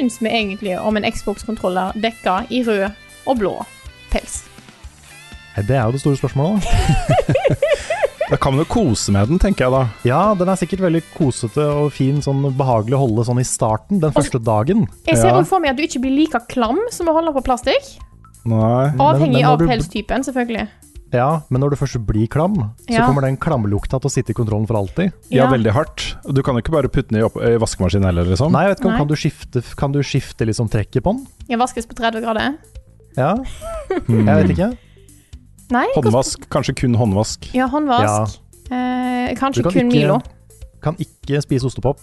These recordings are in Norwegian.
Syns vi egentlig om en Xbox-kontroller dekka i rød og blå pels? Det er jo det store spørsmålet. da. Da kan man jo kose med den, tenker jeg da. Ja, den er sikkert veldig kosete og fin, sånn behagelig å holde sånn i starten, den første dagen. Jeg ser Ja. for meg at du ikke blir like klam som å holde på plastikk. Nei. Avhengig den, den av du- pelstypen, selvfølgelig. Ja, men når du først blir klam, så Ja. kommer den klamlukta til å sitte i kontrollen for alltid. Ja, Ja. veldig hardt. Du kan jo ikke bare putte den i, opp, i vaskemaskinen heller, liksom. Nei, jeg vet ikke om Nei. kan du skifte, kan du skifte liksom trekket på den? Jeg vaskes på 30 grader. Ja, Mm. jeg vet ikke. Nei, Håndvask. Kanskje kun håndvask. Ja, håndvask. Eh, kanskje kan kun ikke- Milo. Kan ikke spise ostepop.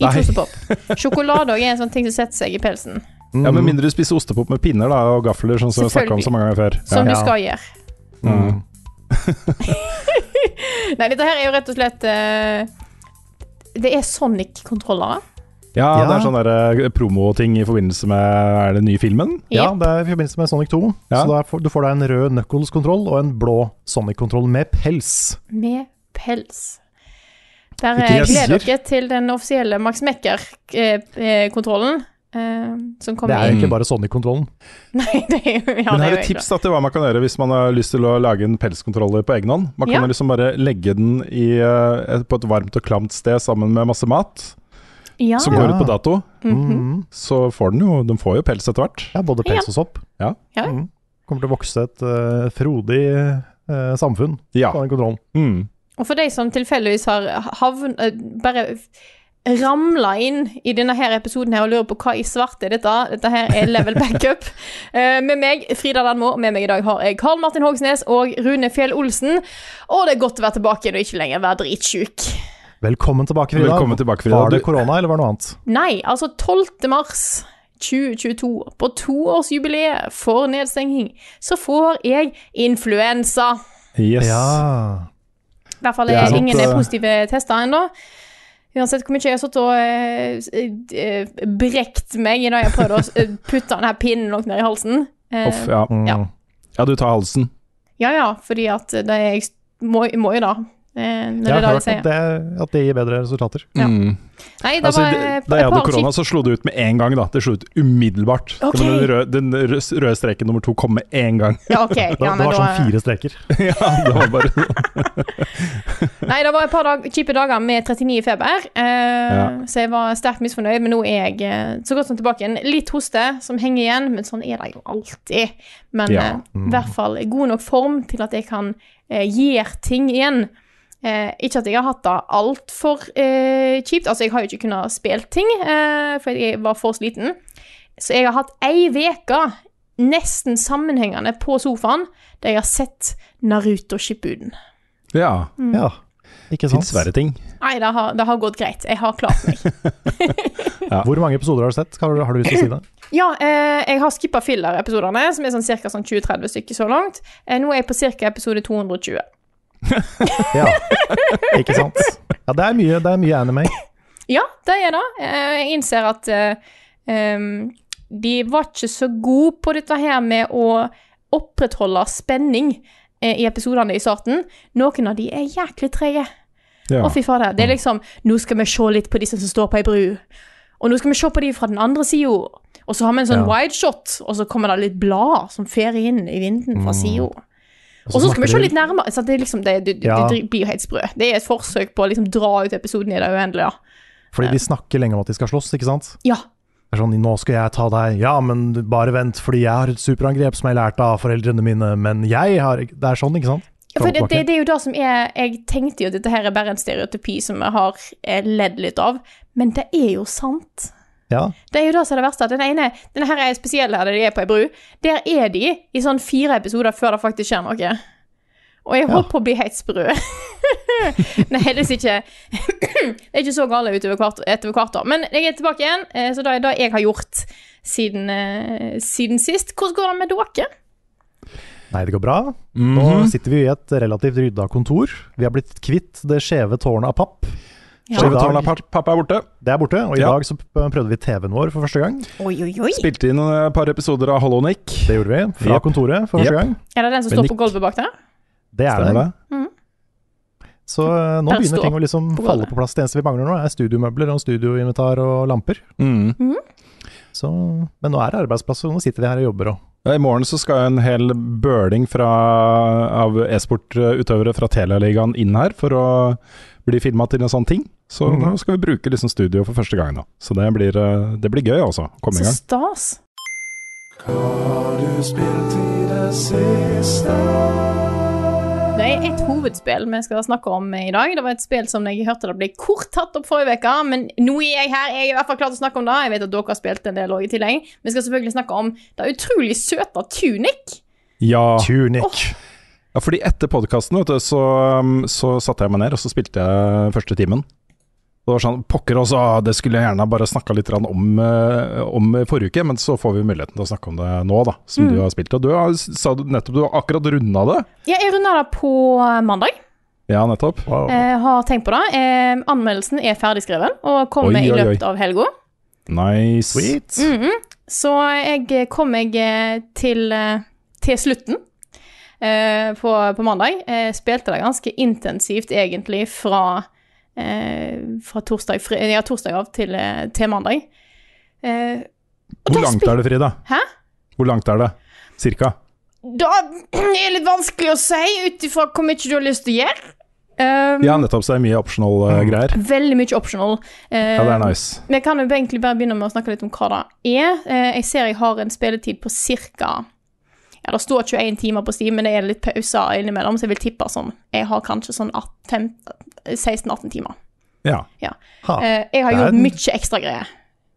Ikke ostepop. Sjokolade er en sånn ting som setter seg i pelsen. Mm. Ja, Med mindre du spiser ostepop med pinner da, og gafler, sånn som vi snakka om så mange ganger før. Som Ja. du skal gjøre. Mm. Nei, dette her er jo rett og slett uh, Det er Sonic-kontrollere. Ja, Ja. det er sånn eh, promoting i forbindelse med Er det den nye filmen? Ja, det er i forbindelse med Sonic 2. Ja. Så da får, du får deg en rød Knuckles-kontroll og en blå Sonic-kontroll med pels. Med pels. Der eh, gleder dere til den offisielle Max Mekker-kontrollen. Eh, som Det er jo ikke bare Sonic-kontrollen. Nei, det er jo ja, Men her er et tips da, til hva man kan gjøre hvis man har lyst til å lage en pelskontroller på egen hånd. Man kan Ja. liksom bare legge den i, eh, på et varmt og klamt sted sammen med masse mat, Ja. som går ut på dato. Mm -hmm. Så får den jo De får jo pels etter hvert. Ja, både pels og sopp. Ja. Ja. Mhm. Kommer til å vokse et uh, frodig uh, samfunn Ja. på den kontrollen. Mm. Og for de som tilfeldigvis har havn... Uh, bare ramla inn i denne her episoden her og lurer på hva i svarte er dette. Dette her er Level Backup. Eh, med meg, Frida Landmo, og med meg i dag har jeg Karl Martin Hogsnes og Rune Fjell Olsen. Og det er godt å være tilbake igjen og ikke lenger være dritsjuk. Velkommen tilbake, Frida. Velkommen tilbake, Frida. Var det Du- korona, eller var det noe annet? Nei, altså 12. mars 2022, på toårsjubileet for nedstenging, så får jeg influensa. Yes. Ja. I hvert fall er er ingen er positive tester ennå. Uansett hvor mye jeg har sittet og eh, eh, brekt meg i dag jeg har prøvd å eh, putte denne pinnen langt ned i halsen. Eh, Off, ja. Mm. Ja. ja, du tar halsen. ja ja, fordi at det er, jeg må, må jo da. Eh, når Jeg det har det hørt at det, at det gir bedre resultater. Ja. Mm. Nei, det Altså, var det, eh, da jeg hadde korona, så slo det ut med en gang. da Det slo ut umiddelbart. Okay. Den, røde, den røde, streken nummer to kom med en gang. Ja, okay. Det, Ja, det men var da, sånn fire streker. ja, det var bare Nei, det var et par dag, kjipe dager med 39 i feber, eh, Ja. så jeg var sterkt misfornøyd. Men nå er jeg eh, så godt som tilbake igjen. Litt hoste som henger igjen, men sånn er det jo alltid. Men Ja. eh, i hvert fall god nok form til at jeg kan eh, gjøre ting igjen. Eh, ikke at jeg har hatt det altfor eh, kjipt. Altså, jeg har jo ikke kunnet spille ting, eh, for jeg var for sliten. Så jeg har hatt ei uke nesten sammenhengende på sofaen der jeg har sett Naruto Shippuden. Ja. Mm. Ja, ikke sant? Fins verre ting. Nei, det har, det har gått greit. Jeg har klart meg. Hvor mange episoder har du sett? Har du, har du lyst til å si det? Ja, eh, jeg har skippa filler-episodene, som er sånn ca. Sånn 20-30 stykker så langt. Eh, nå er jeg på ca. episode 220. Ja, ikke sant? Ja, det er mye, det er mye anime. Ja, det er det. Jeg innser at em, de var ikke så gode på dette her med å opprettholde spenning eh, i episodene i starten. Noen av de er jæklig trege. Ja. Å, fy fader. Det er liksom Nå skal vi se litt på de som står på ei bru. Og nå skal vi se på de fra den andre sida. Og så har vi en sånn Ja. wide shot, og så kommer det litt blad som fer inn i vinden fra sida. Og Og så skal vi se litt nærmere. Så det, liksom, det, det, Ja. det blir jo helt sprø. Det er et forsøk på å liksom dra ut episoden i det uendelige. Fordi de snakker lenge om at de skal slåss, ikke sant? Ja. Det er sånn, nå skal jeg ta deg, ja, men bare vent, fordi jeg har et superangrep som jeg lærte av foreldrene mine, men jeg har Det er sånn, ikke sant? Ja, For det, det, det er jo det som er Jeg tenkte jo at dette her er bare en stereotypi som jeg har eh, ledd litt av, men det er jo sant. Ja. Det er jo det som er det verste. at Den ene, denne her er spesiell her, der de er på ei bru. Der er de i sånn fire episoder før det faktisk skjer noe. Og jeg holdt på å bli helt sprø. Nei, heldigvis ikke. det er ikke så gale utover hvert, etter hvert år. Men jeg er tilbake igjen, eh, så det er det jeg har gjort siden, eh, siden sist. Hvordan går det med dere? Nei, det går bra. Nå Mhm. sitter vi i et relativt rydda kontor. Vi har blitt kvitt det skjeve tårnet av papp. Ja. Pappa er borte. det er borte, og i Ja. dag så prøvde vi TV-en vår for første gang. Oi, oi, oi. Spilte inn et par episoder av Hollow Nick. Det gjorde vi fra yep. kontoret for første Jep. gang. Er det den som står på gulvet bak der? Det er Stemmer det. Mm. Så eh, nå begynner ting å liksom på falle på plass. Det eneste vi mangler nå, er studiomøbler og studioinventar og lamper. Mm. Så, men nå er det arbeidsplass, og nå sitter vi her og jobber og Ja, I morgen så skal en hel bøling fra, av e-sportutøvere fra Telialigaen inn her for å bli filma til en sånn ting. Så mm. da skal vi bruke liksom studio for første gang. da Så det blir, eh, det blir gøy, altså. Komme i Så gang. stas. Det er et hovedspill vi skal snakke om i dag. Det var et spill som jeg hørte det ble kort tatt opp forrige uke, men nå er jeg her. Jeg er i hvert fall klar til å snakke om det. Jeg vet at dere har spilt en del òg i tillegg. Vi skal selvfølgelig snakke om det utrolig søte Tunic. Ja, Tunic. ja fordi etter podkasten så, um, så satte jeg meg ned og så spilte jeg første timen. Det var sånn, Pokker også, det skulle jeg gjerne bare snakka litt om, eh, om forrige uke, men så får vi muligheten til å snakke om det nå, da, som Mm. du har spilt. Og du har, sa nettopp du har akkurat runda det? Ja, jeg runda det på mandag. Ja, nettopp. Wow. Jeg har tenkt på det. Eh, anmeldelsen er ferdigskreven og kommer Oi, i oi, i løpet av helga. Nice. Sweet. Mhm. Så jeg kom meg eh, til, eh, til slutten eh, på, på mandag. Jeg spilte det ganske intensivt, egentlig, fra, eh, fra torsdag, ja, torsdag av til, eh, til mandag. Eh, Hvor langt er det, Frida? Hæ? Hvor langt er det? Cirka? Da er det litt vanskelig å si, ut ifra hvor mye du har lyst til å gjøre. Um, Ja, nettopp, så det er mye optional uh, greier. Veldig mye optional. Uh, Ja, det er nice. Vi kan jo egentlig bare begynne med å snakke litt om hva det er. Uh, Jeg ser jeg har en spilletid på ca. Ja, det står 21 timer på Steam, men det er litt pauser innimellom, så jeg vil tippe sånn Jeg har kanskje sånn 16-18 timer. Ja. Ha. Eh, Jeg har gjort en- mye ekstra greier.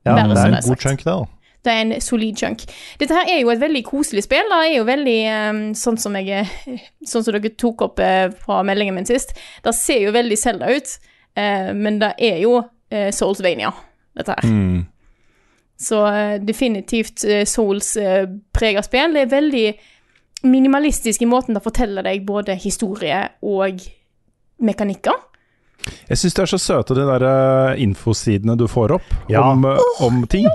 Ja, det er en er god chunk, det. Det er en solid chunk. Dette her er jo et veldig koselig spill. Det er jo veldig um, sånn som jeg Sånn som dere tok opp uh, fra meldingen min sist. Det ser jo veldig Zelda ut, uh, men det er jo uh, Soulsvania, dette her. Mm. Så definitivt uh, Souls-prega spill. Det er veldig minimalistisk i måten det forteller deg både historie og mekanikker. Jeg syns de er så søte, de der eh, infosidene du får opp Ja. om, eh, om ting.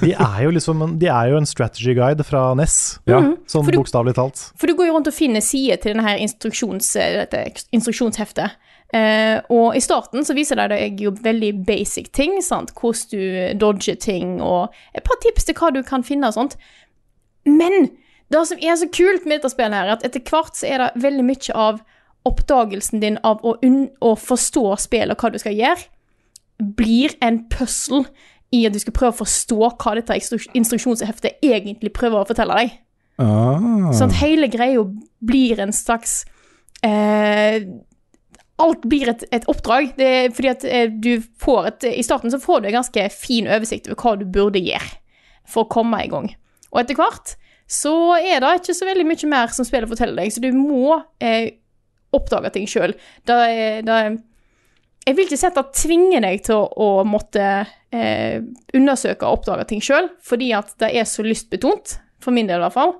De er jo liksom en, de er jo en strategy guide fra NES, Ja. sånn For bokstavelig talt. For du går jo rundt og finner sider til denne her instruksjons, eh, dette instruksjonsheftet. Uh, og i starten så viser de deg jo veldig basic ting, sant? hvordan du dodger ting, og et par tips til hva du kan finne og sånt. Men det som er så kult med dette spillet, her, er at etter hvert så er det veldig mye av oppdagelsen din av å, å forstå spillet og hva du skal gjøre, blir en puzzle i at du skal prøve å forstå hva dette instruksjonsheftet egentlig prøver å fortelle deg. Ah. Sånn at hele greia blir en slags eh, Alt blir et, et oppdrag. Det er fordi at eh, du får et I starten så får du en ganske fin oversikt over hva du burde gjøre for å komme i gang. Og etter hvert så er det ikke så veldig mye mer som spillet forteller deg, så du må eh, oppdage ting sjøl. Er- Jeg vil ikke si at det tvinger deg til å, å måtte eh, undersøke og oppdage ting sjøl, fordi at det er så lystbetont, for min del i hvert fall.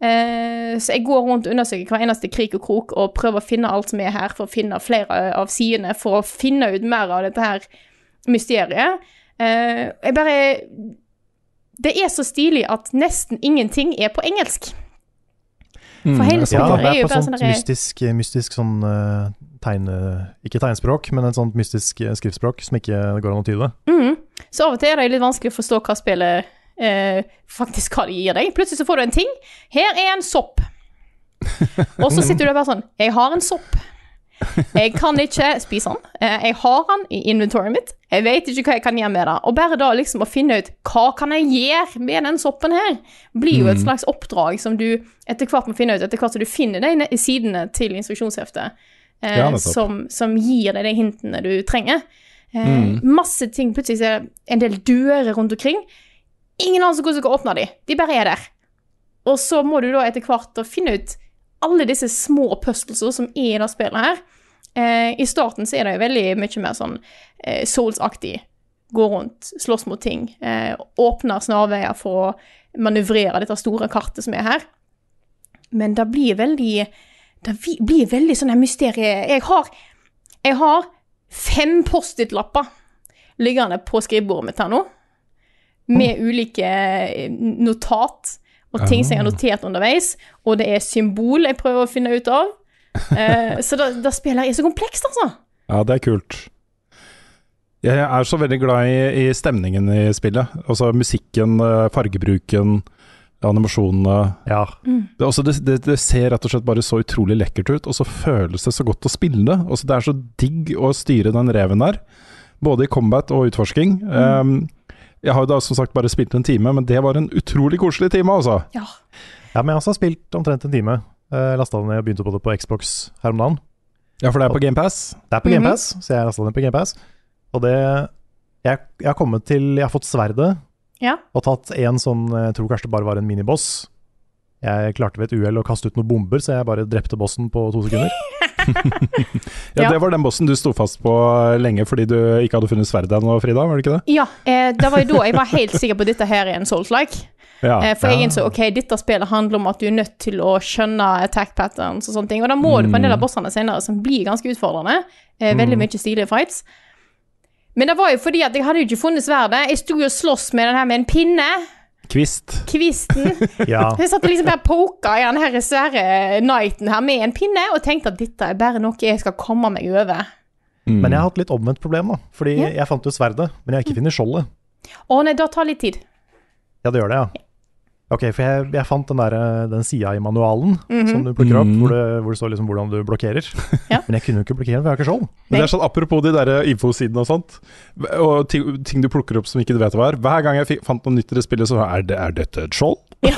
Eh, så jeg går rundt og undersøker hver eneste krik og krok og prøver å finne alt som er her, for å finne flere av sidene, for å finne ut mer av dette her mysteriet. Eh, jeg bare Det er så stilig at nesten ingenting er på engelsk. For hele Ja, er jo bare sånn derre- mystisk, mystisk sånn uh, tegne... Ikke tegnspråk, men en sånt mystisk eh, skriftspråk som ikke går an å tyde. Mm. Så av og til er det litt vanskelig å forstå hva spillet uh, faktisk hva det gir deg. Plutselig så får du en ting. Her er en sopp. Og så sitter du der bare sånn Jeg har en sopp. Jeg kan ikke spise den. Eh, Jeg har den i inventoryet mitt. Jeg vet ikke hva jeg kan gjøre med det. Og bare da liksom å finne ut hva kan jeg gjøre med den soppen her, blir jo et slags oppdrag som du etter hvert må finne ut, etter hvert som du finner de i sidene til instruksjonsheftet, eh, Ja, som, som gir deg de hintene du trenger. Eh, Masse ting. Plutselig er det en del dører rundt omkring. Ingen som hvordan du skal åpne de. De bare er der. Og så må du da etter hvert finne ut alle disse små puzzlesene som er i det spillet her. Eh, I starten så er det jo veldig mye mer sånn eh, Souls-aktig. Gå rundt, slåss mot ting. Eh, åpner snarveier for å manøvrere dette store kartet som er her. Men det blir veldig Det blir veldig sånn mysterie... Jeg har, jeg har fem Post-It-lapper liggende på skrivebordet mitt her nå. Med ulike eh, notat og ting som jeg har notert underveis. Og det er symbol jeg prøver å finne ut av. Eh, så da, da spillet er så komplekst, altså. Ja, det er kult. Jeg er så veldig glad i, i stemningen i spillet. Altså musikken, eh, fargebruken, animasjonene. Ja. Det, er også, det, det, det ser rett og slett bare så utrolig lekkert ut, og så føles det så godt å spille det. Også det er så digg å styre den reven der, både i combat og utforsking. Um, jeg har jo da som sagt bare spilt en time, men det var en utrolig koselig time, altså. Ja. ja, men jeg også har spilt omtrent en time. Uh, Lasta det ned og begynte på det på Xbox her om dagen. Ja, for det er på GamePass. Det er på GamePass, så jeg lasta det ned på GamePass. Og det jeg, jeg har kommet til Jeg har fått sverdet Ja. og tatt en sånn Jeg tror kanskje det bare var en miniboss. Jeg klarte ved et uhell å kaste ut noen bomber, så jeg bare drepte bossen på to sekunder. Ja, Ja. Det var den bossen du sto fast på lenge fordi du ikke hadde funnet sverdet ennå, Frida? var det ikke det? Ja, eh, det var jo da jeg var helt sikker på at dette her er en Souls-like. Ja. Eh, for jeg innså ok, dette spillet handler om at du er nødt til å skjønne attack patterns og sånne ting. Og da må du på en del av bossene senere, som blir ganske utfordrende. Eh, veldig mye stilige fights. Men det var jo fordi at jeg hadde jo ikke funnet sverdet. Jeg sto jo og sloss med den her med en pinne. Kvist. Kvisten. Ja, Jeg satt og liksom bare poka i den her svære knighten her med en pinne, og tenkte at dette er bare noe jeg skal komme meg over. Men jeg har hatt litt omvendt problem, da. Fordi Ja. jeg fant jo sverdet, men jeg har ikke funnet skjoldet. Å nei, da tar litt tid. Ja, det gjør det, ja. Ok, for jeg, jeg fant den, der, den sida i manualen Mhm. som du plukker opp, mm. hvor det, hvor det står liksom hvordan du blokkerer. Ja. Men jeg kunne jo ikke blokkere, for jeg har ikke skjold. Men det er sånn Apropos de der infosidene og sånt, og ting, ting du plukker opp som ikke du vet hva er. Hver gang jeg fikk, fant noe nytt i det spillet, så er, det, er dette et skjold?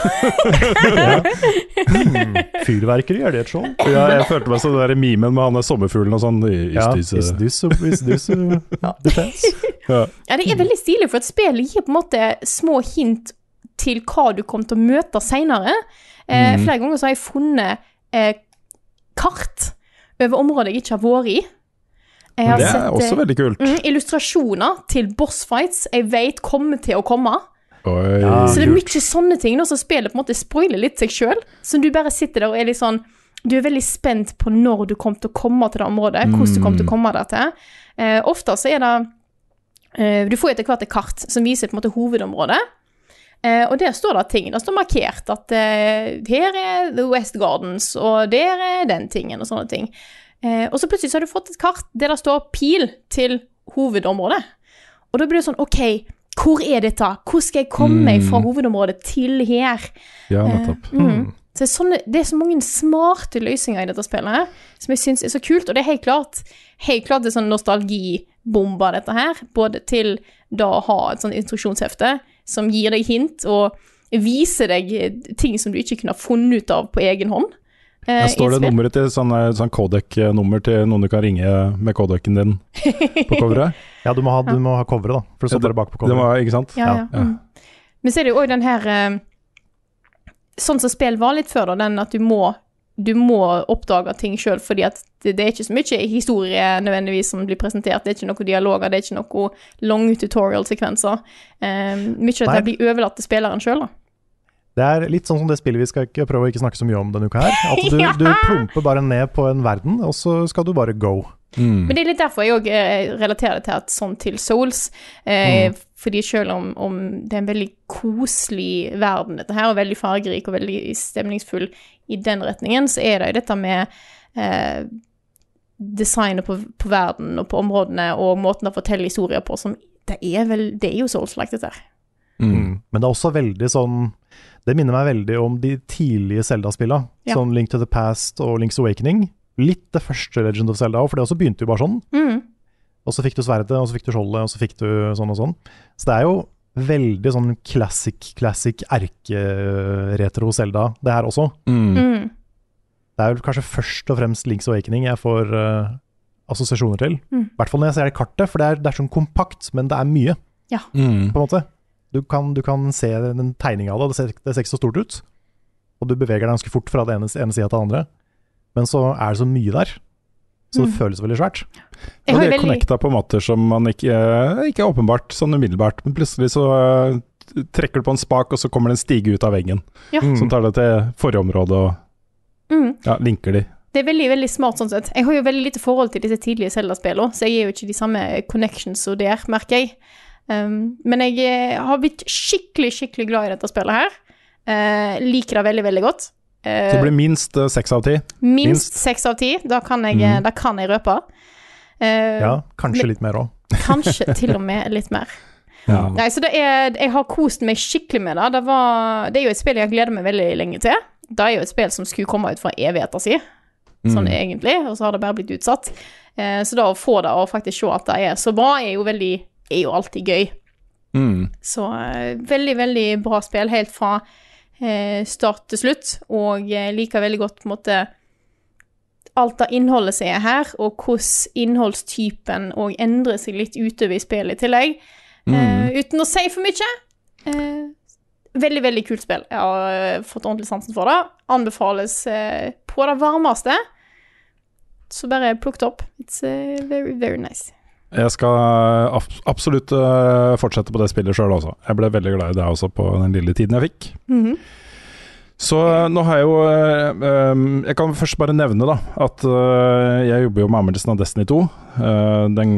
Hmm, fyrverkeri, er det et skjold? Ja, jeg følte meg som den der memen med han der sommerfuglen og sånn. Is Ja, this, is this, a- is this a defense? ja. Ja, det er veldig stilig, for at spillet gir på en måte små hint til hva du kommer til å møte seinere. Eh, mm. Flere ganger så har jeg funnet eh, kart over områder jeg ikke har vært i. Jeg har Det er sett også eh, veldig kult. mm, illustrasjoner til bossfights jeg vet kommer til å komme. Oi, Ja. Så det er mye sånne ting nå som spillet på en måte spoiler litt seg sjøl. Så du bare sitter der og er litt sånn Du er veldig spent på når du kommer til å komme til det området, hvordan du kommer til å komme der til. Eh, ofte så er det eh, Du får etter hvert et kart som viser på en måte hovedområdet. Eh, og der står det ting. Det står markert at eh, her er The West Gardens, og der er den tingen, og sånne ting. Eh, og så plutselig så har du fått et kart der det står pil til hovedområdet. Og da blir det sånn OK, hvor er dette? Hvor skal jeg komme meg fra hovedområdet til her? Ja, nettopp. Mm. Så det, er sånne, det er så mange smarte løsninger i dette spillet her, som jeg syns er så kult. Og det er helt klart helt klart det er sånn nostalgibomber, dette her. Både til da å ha et sånt instruksjonshefte som gir deg hint, og viser deg ting som du ikke kunne ha funnet ut av på egen hånd. eh, Ja, står det nummeret til sånn, sånn Kodek-nummer til noen du kan ringe med Kodeken din på coveret? Ja, du må ha, du må ha coveret, da. For det Ja, står bare bak på Det coveret. var, ikke sant? Ja, ja. Ja. Mm. Men så er det jo òg den her eh, Sånn som spill var litt før, da, den at du må du må oppdage ting sjøl, fordi at det, det er ikke så mye historie nødvendigvis som blir presentert. Det er ikke noen dialoger, det er ikke noen lange tutorial-sekvenser. Eh, mye av dette blir overlatt til spilleren sjøl, da. Det er litt sånn som det spillet vi skal ikke prøve å ikke snakke så mye om denne uka her. At du, du plumper bare ned på en verden, og så skal du bare go. Mm. Men det er litt derfor jeg òg relaterer det til at sånn til Souls. Eh, Mm. Fordi selv om, om det er en veldig koselig verden, dette her, og veldig fargerik og veldig stemningsfull i den retningen, så er det jo dette med eh, designet på, på verden og på områdene, og måten å fortelle historier på, som det er vel Det er jo Souls-like, dette her. Mm. Men det er også veldig sånn Det minner meg veldig om de tidlige Zelda-spillene. Ja. Sånn Link to the Past og Link's Awakening. Litt det første Legend of Zelda òg, for det også begynte jo bare sånn. Mm. Og så fikk du sverdet, og så fikk du skjoldet, og så fikk du sånn og sånn. Så det er jo veldig sånn classic, classic erkeretro Zelda, det her også. Mm. Mm. Det er vel kanskje først og fremst Links Awakening jeg får uh, assosiasjoner til. I Mm. hvert fall når jeg ser det kartet, for det er, det er sånn kompakt, men det er mye, Mm. på en måte. Du kan, du kan se den tegninga av det, det ser, det ser ikke så stort ut. Og du beveger deg ganske fort fra det ene, ene sida til det andre. Men så er det så mye der, så det Mm. føles veldig svært. Jeg Og har de er veldig connecta på måter som man ikke eh, Ikke er åpenbart sånn umiddelbart, men plutselig så eh, trekker du på en spak, og så kommer det en stige ut av veggen Ja. Mm. som tar det til forrige område og mm. ja, linker de. Det er veldig veldig smart sånn sett. Jeg har jo veldig lite forhold til disse tidlige Zelda-spillene, så jeg gir jo ikke de samme connections som der, merker jeg. Um, men jeg eh, har blitt skikkelig, skikkelig glad i dette spillet her. Uh, liker det veldig, veldig godt. Eh, Så det blir minst eh, seks av ti. minst seks av ti. Da kan jeg, eh, Mhm. da kan jeg røpe. Uh, Ja, kanskje litt mer òg. Kanskje til og med litt mer. Ja. Nei, så det er, Jeg har kost meg skikkelig med det. Det, var, det er jo et spill jeg har gledet meg veldig lenge til. Det er jo et spill som skulle komme ut fra evigheta si, sånn Mm. egentlig, og så har det bare blitt utsatt. Uh, så da å få det og faktisk se at det er så bra, er jo veldig er jo alltid gøy. Mm. Så uh, veldig, veldig bra spill helt fra eh, start til slutt, og jeg liker veldig godt på en måte alt av innholdet som er her, og hvordan innholdstypen òg endrer seg litt utover i spillet i tillegg. Eh, uten å si for mye. Eh, veldig, veldig kult spill. Jeg har eh, fått ordentlig sansen for det. Anbefales eh, på det varmeste. Så bare plukk det opp. It's eh, very, very nice. Jeg skal absolutt eh, fortsette på det spillet sjøl også. Jeg ble veldig glad i det også på den lille tiden jeg fikk. Mhm. Så eh, nå har jeg jo eh, Jeg kan først bare nevne da at eh, jeg jobber jo med anmeldelsen av Destiny 2. Eh, den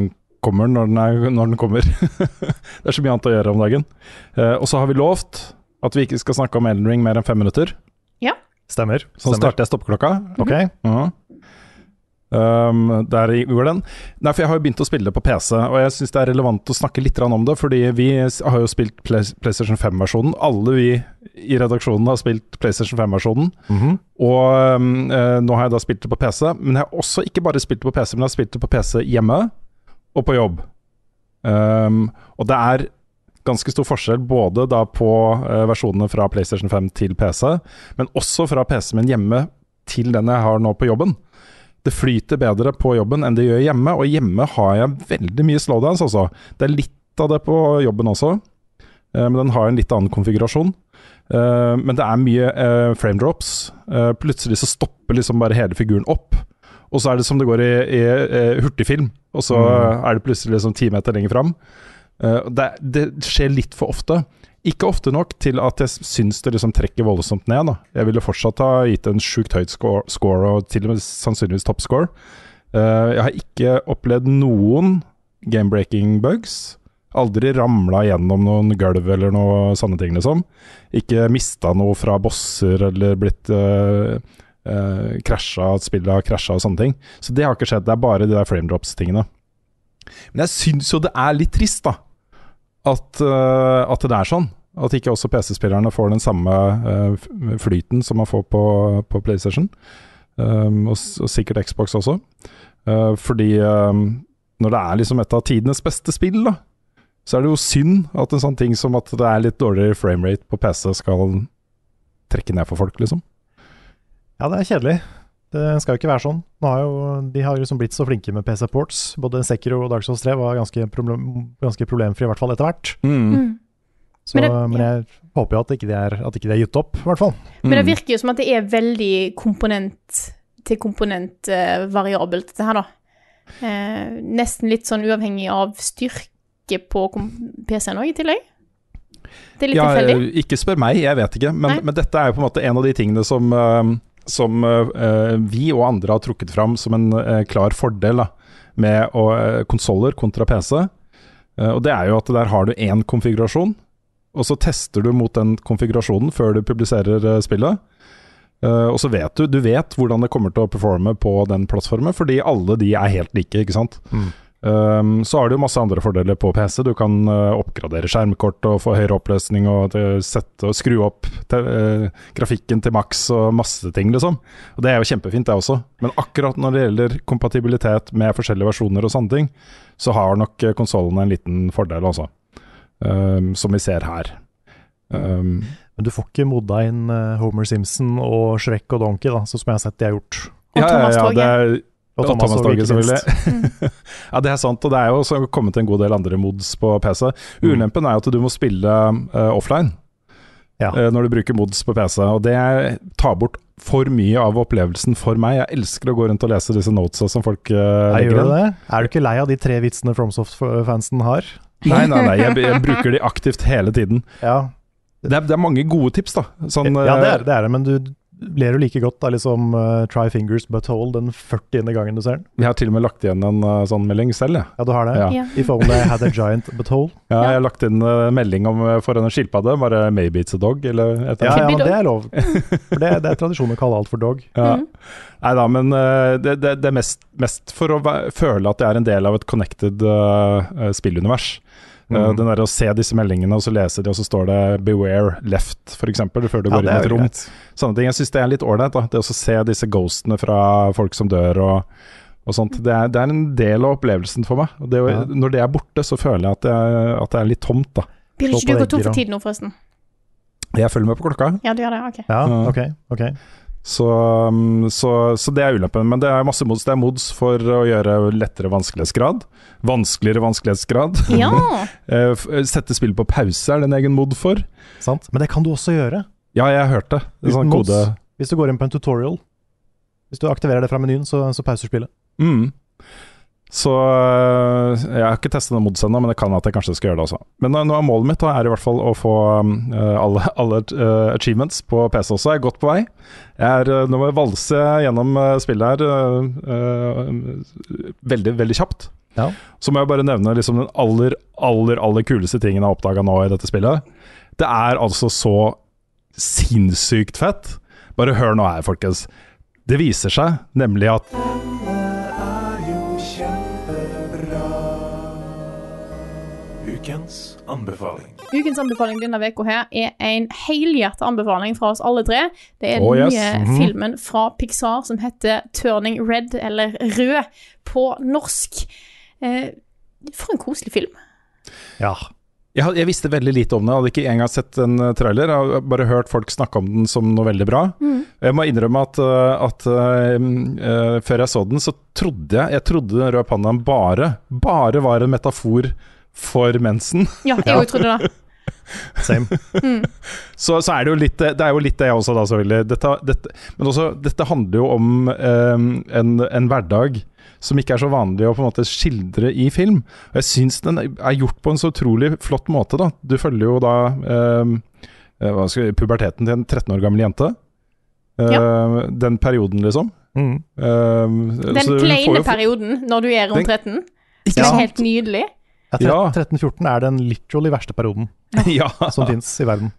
kommer når den, er, når den kommer. det er så mye annet å gjøre om dagen. Eh, og så har vi lovt at vi ikke skal snakke om Elden Ring mer enn fem minutter. Ja. Stemmer. Så Stemmer. starter jeg stoppeklokka. Ok. Ja. Um, der går den. Nei, for jeg har jo begynt å spille det på PC, og jeg syns det er relevant å snakke litt om det, fordi vi har jo spilt PlayStation 5-versjonen. Alle vi i redaksjonen har spilt PlayStation 5-versjonen. Mhm. Og um, nå har jeg da spilt det på PC, men jeg har også ikke bare spilt det på PC, men jeg har spilt det på PC hjemme og på jobb. Um, og det er ganske stor forskjell både da på uh, versjonene fra PlayStation 5 til PC, men også fra PC-en min hjemme til den jeg har nå på jobben. Det flyter bedre på jobben enn det gjør hjemme, og hjemme har jeg veldig mye slowdance, altså. Det er litt av det på jobben også, eh, men den har en litt annen konfigurasjon. Eh, men det er mye eh, frame drops. Eh, plutselig så stopper liksom bare hele figuren opp. Og så er det som det går i, i i hurtigfilm, og så Mm. er det plutselig liksom ti meter lenger fram. Det, det skjer litt for ofte. Ikke ofte nok til at jeg syns det liksom trekker voldsomt ned. Da. Jeg ville fortsatt ha gitt en sjukt høyt score, score, og til og med sannsynligvis toppscore. Uh, jeg har ikke opplevd noen game-breaking bugs. Aldri ramla gjennom noen gulv eller noe sånne ting, liksom. Ikke mista noe fra bosser eller blitt uh, uh, spillet har krasja og sånne ting. Så det har ikke skjedd. Det er bare de der frame drops-tingene. Men jeg syns jo det er litt trist, da at, eh, at det er sånn. At ikke også PC-spillerne får den samme eh, flyten som man får på, på PlayStation. Um, og, og sikkert Xbox også. Uh, fordi um, når det er liksom et av tidenes beste spill, da, så er det jo synd at en sånn ting som at det er litt dårligere framerate på PC skal trekke ned for folk, liksom. Ja, det er kjedelig. Det skal jo ikke være sånn. Nå har jo, de har jo liksom blitt så flinke med PC Ports. Både Sekiro og Dark Souls 3 var ganske, problem, ganske problemfri, i hvert fall etter hvert. Mm. Så, Men men, det- jeg håper jo at ikke de er, at ikke de er gitt opp, i hvert fall. Men det Mm. virker jo som at det er veldig komponent til komponent variabelt, dette her, da. Uh, nesten litt sånn uavhengig av styrke på PC-en òg, i tillegg. Det er litt Ja, tilfeldig. eh, ikke spør meg, jeg vet ikke. Men, men dette er jo på en måte en av de tingene som, eh, som eh, vi og andre har trukket fram som en eh, klar fordel da, med uh, konsoller kontra PC. Og det er jo at der har du én konfigurasjon, og så tester du mot den konfigurasjonen før du publiserer spillet. Uh, og så vet du, du vet hvordan det kommer til å performe på den plattformen, fordi alle de er helt like, ikke sant. Mm. Um, så har du jo masse andre fordeler på PC. Du kan uh, oppgradere skjermkort og få høyere oppløsning og uh, sette og skru opp te, uh, grafikken til maks og masse ting, liksom. Og Det er jo kjempefint, det også. Men akkurat når det gjelder kompatibilitet med forskjellige versjoner og sånne ting, så har nok konsollene en liten fordel, altså. Um, som vi ser her. Um, Men du får ikke modda inn uh, Homer Simpson og Shrek og Donkey, da, sånn som jeg har sett de har gjort. Og ja, ja, ja, det er, Og Og Thomas Thomas Torget, Torget, ikke selvfølgelig. ja, det er sant. Og det er jo også kommet en god del andre mods på PC. Ulempen er jo at du må spille uh, offline Ja. uh, når du bruker mods på PC. Og det tar bort for mye av opplevelsen for meg. Jeg elsker å gå rundt og lese disse notesa som folk uh, legger inn. det. Er du ikke lei av de tre vitsene FromSoft-fansen har? Nei, nei, nei. Jeg, jeg bruker de aktivt hele tiden. Ja, Det er, det er mange gode tips, da. Sånn, ja det, er, det er det, men du ler du like godt av liksom uh, Try fingers but hold den 40. gangen du ser den. Jeg har til og med lagt igjen en uh, sånn melding selv, jeg. Ja, du har det? Ja. Ja. If only I had a giant but hole. Ja, jeg har lagt inn uh, melding om for en skilpadde, bare 'maybe it's a dog', eller et eller annet. ja, ja det er lov. For det, det er tradisjon å kalle alt for dog. Ja. Mm. Nei da, men det, det, det er mest, mest for å føle at jeg er en del av et connected spillunivers. Mhm. den der Å se disse meldingene, og så lese de, og så står det 'beware left', f.eks., før du Ja, går inn i er et rom. greit. Sånne ting. Jeg syns det er litt ålreit. Det å se disse ghostene fra folk som dør og, og sånt. Det er, det er en del av opplevelsen for meg. Og det, Ja. Når det er borte, så føler jeg at, jeg at det er litt tomt, da. Blir ikke du gå tom for tid nå, forresten? Jeg følger med på klokka. Ja, du gjør det? Ok. Ja, okay, ok. Så, um, så, så det er ulempen. Men det er masse mods. Det er mods for å gjøre lettere vanskelighetsgrad. Vanskeligere vanskelighetsgrad. Ja. Eh, Sette spillet på pause er det en egen mod for. Sant. Men det kan du også gjøre. Ja, jeg har hørt det. er Uten sånn mods. kode. Hvis du går inn på en tutorial. Hvis du aktiverer det fra menyen, så, så pauser spillet. Mm. Så øh, jeg har ikke testet noen mods ennå, men det kan at jeg kanskje skal gjøre det også. Men nå, er målet mitt da, er i hvert fall å få um, øh, alle, alle øh, achievements på PC også. Jeg er godt på vei. Jeg er, nå må jeg valse gjennom spillet her veldig, veldig kjapt. Ja. Så må jeg bare nevne liksom den aller, aller, aller kuleste tingen jeg har oppdaga nå i dette spillet. Det er altså så sinnssykt fett. Bare hør nå her, folkens. Det viser seg nemlig at anbefaling. Ukens anbefaling denne uka her er en helhjertet anbefaling fra oss alle tre. Det er den Oh, yes. nye Mhm. filmen fra Pixar som heter 'Turning Red', eller 'Rød', på norsk. Eh, for en koselig film. Ja. Jeg, jeg visste veldig lite om det, jeg hadde ikke engang sett en eh, trailer. Jeg har bare hørt folk snakke om den som noe veldig bra. Jeg må innrømme at, eh, at uh, mm, før jeg så den, så trodde jeg Jeg trodde den røde pandaen bare, bare var en metafor for mensen. Ja, jeg òg trodde det. Same. Så, så er det jo litt det er jo litt det jeg også, da, selvfølgelig. Dette, dette, men også, dette handler jo om um, en, en hverdag som ikke er så vanlig å på en måte skildre i film. Og jeg syns den er gjort på en så utrolig flott måte. da Du følger jo da hva skal jeg, puberteten til en 13 år gammel jente. Ja Den perioden, liksom. Mm. Eh, Den kleine perioden når du er rundt 13. Ikke Det er helt nydelig. Ja, Ja. 13-14 er den literally verste perioden ja. som fins i verden.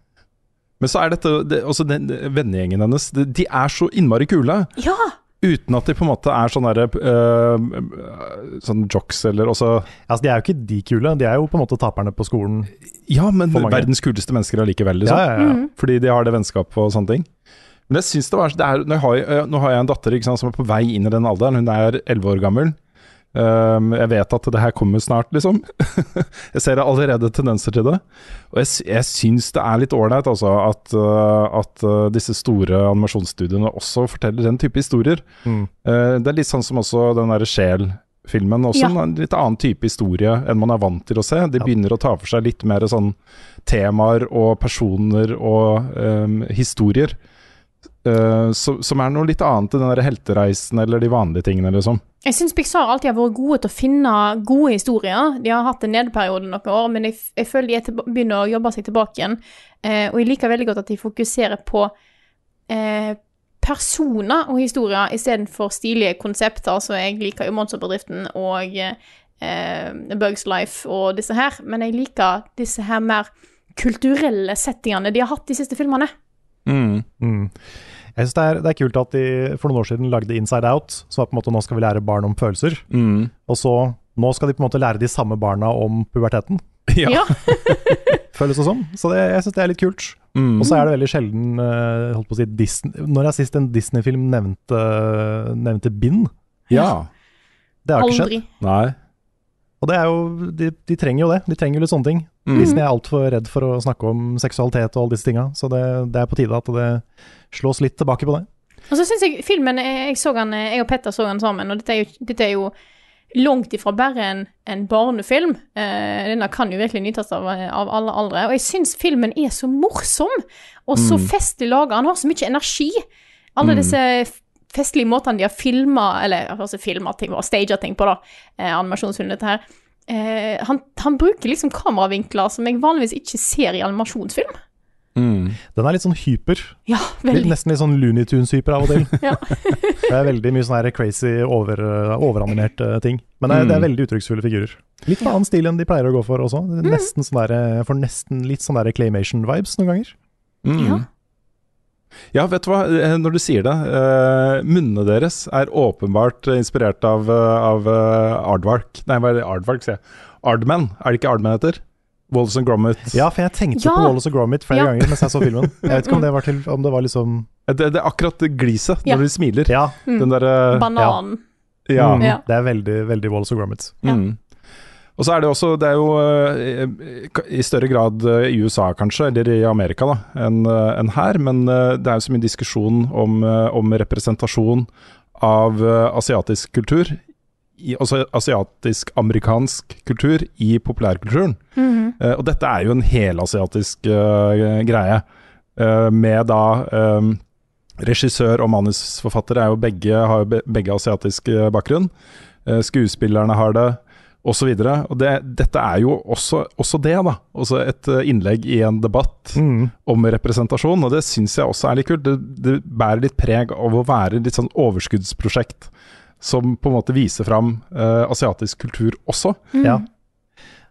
Men så er dette det, også den vennegjengen hennes. de- De er så innmari kule. Ja! Uten at de på en måte er sånn derre øh, Sånn jocks eller også Altså, De er jo ikke de kule, de er jo på en måte taperne på skolen. Ja, men verdens kuleste mennesker allikevel, liksom. Ja, ja, ja. Mm. Fordi de har det vennskapet og sånne ting. Men jeg synes det var det er, nå, har jeg, øh, nå har jeg en datter ikke sant, som er på vei inn i den alderen. Hun er elleve år gammel. Um, jeg vet at det her kommer snart, liksom. jeg ser allerede tendenser til det. Og jeg, jeg syns det er litt ålreit altså, at, øh, at øh, disse store animasjonsstudiene også forteller den type historier. Mm. Eh, det er litt sånn som også den derre Sjel-filmen. Også Ja. en litt annen type historie enn man er vant til å se. De Ja. begynner å ta for seg litt mer sånn temaer og personer og um, historier. Uh, so, som er noe litt annet enn den der heltereisen eller de vanlige tingene, liksom. Jeg syns Pixar alltid har vært gode til å finne gode historier. De har hatt en nedperiode noen år, men jeg, jeg føler de er begynner å jobbe seg tilbake igjen. Eh, og jeg liker veldig godt at de fokuserer på eh, personer og historier istedenfor stilige konsepter. Så jeg liker jo Monsterbedriften og eh, Bugs Life og disse her, men jeg liker disse her mer kulturelle settingene de har hatt de siste filmene. Mm. Jeg synes det er, det er kult at de for noen år siden lagde Inside Out, som var på en måte nå skal vi lære barn om følelser. Mm. Og så nå skal de på en måte lære de samme barna om puberteten, Ja. Ja. føles det som. Så det, jeg syns det er litt kult. Mm. Og så er det veldig sjelden eh, holdt på å si Disney, Når jeg sist en Disney-film nevnte, nevnte bind? ja. Det har ikke skjedd. Aldri. Nei. Og det er jo, de, de trenger jo det. De trenger jo litt sånne ting. Mm. Disney er altfor redd for å snakke om seksualitet og alle disse tinga, så det, det er på tide at det slås litt tilbake på det. Og så syns jeg filmen Jeg, han, jeg og Petter så den sammen, og dette er jo, dette er jo langt ifra bare en, en barnefilm. Eh, denne kan jo virkelig nytes av, av alle aldre. Og jeg syns filmen er så morsom, og så Mm. festlig laga. Han har så mye energi. Alle Mm. disse festlige måtene de har filma, eller altså filma ting og staga ting på, da. Eh, animasjonsfilmen, dette her. Eh, han, han bruker liksom kameravinkler som jeg vanligvis ikke ser i animasjonsfilm. Mm. Den er litt sånn hyper. Ja, Litt, veldig. nesten litt sånn Looney Tunes-hyper av og til. Ja. det er veldig mye sånne crazy, over, overanimerte ting. Men det er, det er Mm. veldig uttrykksfulle figurer. Litt annen stil enn de pleier å gå for også. Mm. Nesten sånn der, for får nesten litt sånn der claymation-vibes noen ganger. Mm. Ja. Ja, vet du hva, Eh, når du sier det. Uh, munnene deres er åpenbart inspirert av, eh, av uh, Aardvark. Nei, hva er det? Aardvark, sier jeg. Ardman, er det ikke Ardman heter? Wallace and Gromit. Ja, for jeg tenkte Ja. på Wallace and Gromit flere Ja. ganger mens jeg så filmen. Jeg vet ikke om det var, til, om det var liksom Det, det er akkurat det gliset Ja. når de smiler. Ja, Mm. Den derre Bananen. ja. mm, Ja. det er veldig, veldig Wallace and Gromit. Ja. Mm. Og så er det også Det er jo eh, i større grad eh, i USA, kanskje, eller i Amerika, da, enn eh, enn her. Men det er jo så mye diskusjon om, om representasjon av asiatisk kultur. I, altså asiatisk-amerikansk kultur i populærkulturen. Mhm. Eh, og dette er jo en helasiatisk uh, greie, uh, med da um, Regissør og manusforfatter er jo begge, har jo be, begge asiatisk bakgrunn. Uh, skuespillerne har det, osv. Det, dette er jo også, også det, da. Også et eh, innlegg i en debatt Mm. om representasjon, og det syns jeg også er litt kult. Det, det bærer litt preg av å være litt sånn overskuddsprosjekt som på en måte viser fram uh, asiatisk kultur også. Ja.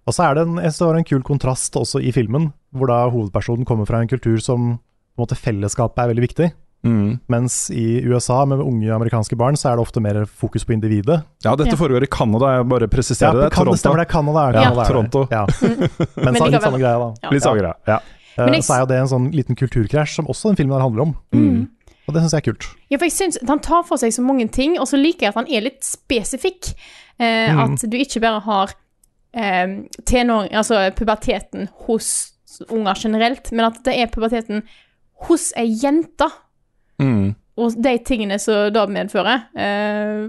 Og så er det en, jeg synes det var en kul kontrast også i filmen, hvor da hovedpersonen kommer fra en kultur som på en måte fellesskapet er veldig viktig. Mens i USA med unge amerikanske barn, så er det ofte mer fokus på individet. Ja, dette Ja. foregår i Canada, jeg bare presiserer Ja, det. kan, det stemmer det. Er, Canada er det. Toronto. Ja. Men, litt samme greia, da. Ja. Litt samme greia, Ja. Eh, Men jeg- Så er jo det en sånn liten kulturkrasj som også den filmen her handler om. Mm. Og det syns jeg er kult. Ja, for jeg synes Han tar for seg så mange ting, og så liker jeg at han er litt spesifikk. Eh, Mm. At du ikke bare har eh, tenår, altså puberteten hos unger generelt, men at det er puberteten hos ei jente, Mm. og de tingene som det medfører. Eh,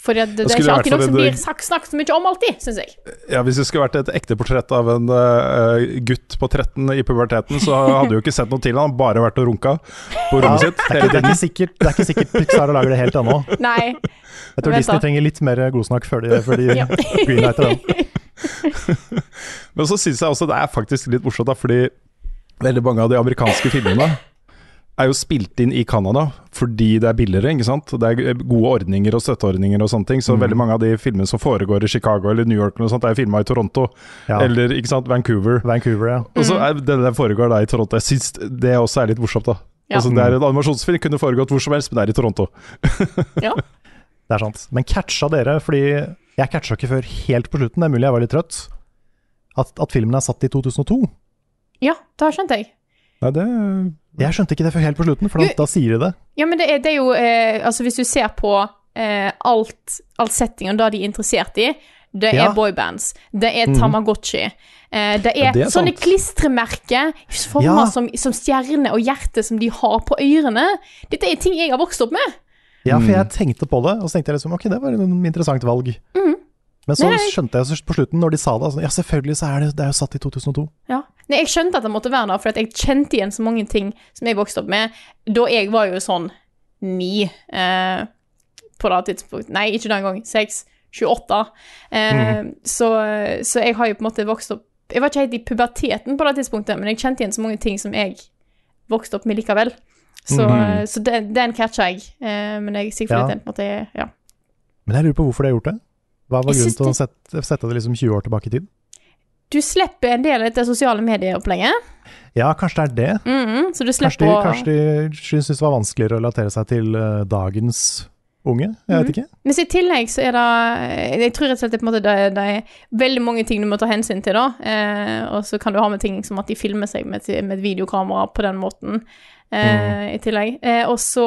fordi det, det er ikke alltid noe som blir sagt, snakket så mye om alltid, syns jeg. Ja, Hvis det skulle vært et ekte portrett av en uh, gutt på 13 i puberteten, så hadde du jo ikke sett noe til han, bare vært og runka på Ja, rommet det, sitt. er ikke, det, er ikke sikkert, det er ikke sikkert Pixar lager det helt ennå. Nei. Jeg tror Disney trenger litt mer godsnakk før de, før de Ja. greenlighter den. Men så syns jeg også det er faktisk litt morsomt, da, fordi veldig mange av de amerikanske filmene er jo spilt inn i Canada fordi det er billigere, ikke sant. Det er gode ordninger og støtteordninger og sånne ting. Så Mm. veldig mange av de filmene som foregår i Chicago eller New York, eller noe sånt, er filma i Toronto Ja. eller ikke sant, Vancouver. Vancouver, ja. Og så er det der foregår da i Toronto. Jeg syns det også er litt morsomt, da. Ja. Altså, det er En animasjonsfilm kunne foregått hvor som helst, men det er i Toronto. ja. Det er sant. Men catcha dere, fordi jeg catcha ikke før helt på slutten, det er mulig jeg var litt trøtt, at, at filmen er satt i 2002. Ja, det skjønte jeg. Nei, det Jeg skjønte ikke det før helt på slutten, for da, Jo. da sier de det. Ja, men det er, det er jo eh, Altså, hvis du ser på eh, alt, alt settingen, da de er interessert i, det er Ja. boybands, det er Mhm. Tamagotchi, eh, det er, Ja, det er sånne klistremerker former Ja. som, som stjerne og hjerte som de har på ørene. Dette er ting jeg har vokst opp med. Ja, for Mm. jeg tenkte på det, og så tenkte jeg liksom ok, det var et interessant valg. Mhm. Men så Nei, skjønte jeg på slutten, når de sa det, altså, ja selvfølgelig så er det, det er jo satt i 2002. Ja. Nei, jeg skjønte at det måtte være der, for jeg kjente igjen så mange ting som jeg vokste opp med, da jeg var jo sånn ni eh, på det tidspunktet. Nei, ikke den gang. Seks, 28. Eh, mm. så, så jeg har jo på en måte vokst opp Jeg var ikke helt i puberteten på det tidspunktet, men jeg kjente igjen så mange ting som jeg vokste opp med likevel. Så, mm. så den, den catcha jeg. Eh, men jeg er sikker på Ja. at den på en måte Ja. Men jeg lurer på hvorfor de har gjort det. Hva var grunnen til å sette, sette det liksom 20 år tilbake i tid? Du slipper en del av dette sosiale medieopplegget, Ja, kanskje det er det. Mhm, så du Kanskje de, kanskje de syns det var vanskeligere å relatere seg til uh, dagens unge. Jeg vet ikke. Men i tillegg så er det Jeg tror rett og slett det, det, det er veldig mange ting du må ta hensyn til, da. Eh, og så kan du ha med ting som at de filmer seg med, med et videokamera på den måten eh, i tillegg. Eh, og så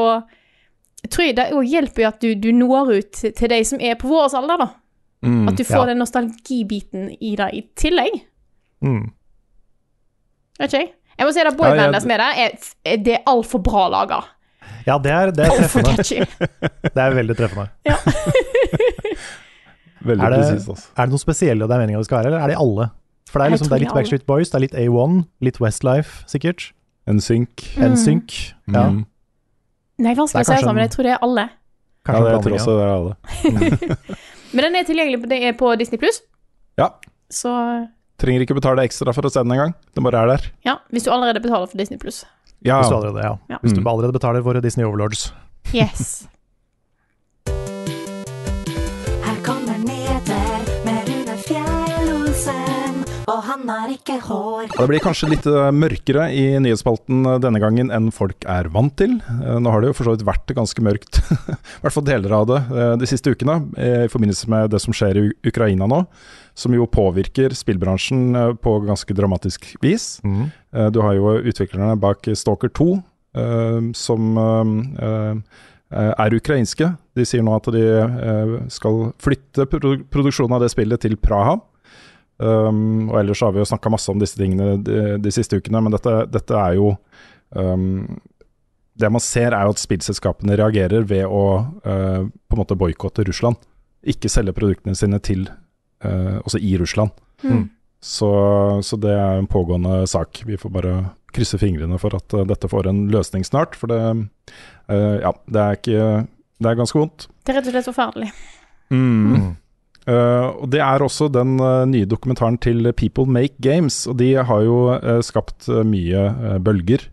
tror jeg det òg hjelper jo at du, du når ut til de som er på vår alder, da. Mm. At du får ja. den nostalgibiten i det i tillegg. Mm. Vet ikke jeg. Jeg må si at Ja, boybandet som er der, er, er, det er altfor bra laga. Ja, det er, det er treffende. Det er veldig treffende. Veldig Er det- precis, altså. Er det noe spesielle det er meninga det skal være, eller er de alle? For det er, liksom, det er litt. Backstreet Boys, det er litt A1, litt Westlife, sikkert. NSYNC. Mm. NSYNC. Ja, Mm. Nei, vanskelig å si det sammen, men jeg tror det er alle. Ja, kanskje det jeg tror også det er alle. Men den er tilgjengelig på, det er på Disney Pluss, Ja. så Trenger ikke betale ekstra for å se den engang. Den bare er der. ja, hvis du allerede betaler for Disney Pluss. Ja, Hvis du allerede, ja. Ja. Hvis du Mm. allerede betaler våre Disney Overlords. Yes. han har ikke hår. Det blir kanskje litt eh, mørkere i nyhetsspalten eh, denne gangen enn folk er vant til. Eh, Nå har det jo for så vidt vært ganske mørkt, i hvert fall deler av det, de siste ukene, i forbindelse med det som skjer i Ukraina nå. Som jo påvirker spillbransjen på ganske dramatisk vis. Mm. Du har jo utviklerne bak Stalker 2, eh, som er ukrainske. De sier nå at de skal flytte produksjonen av det spillet til Praha. Um, og ellers har vi jo snakka masse om disse tingene de, de siste ukene, men dette, dette er jo um, Det man ser, er jo at spillselskapene reagerer ved å uh, på en måte boikotte Russland. Ikke selge produktene sine til uh, også i Russland. Mm. Så, så det er en pågående sak. Vi får bare krysse fingrene for at uh, dette får en løsning snart. For det, eh, ja, det er ikke Det er ganske vondt. Det er rett og slett forferdelig. Mm. Eh, og Det er også den uh, nye dokumentaren til People Make Games. Og de har jo uh, skapt mye bølger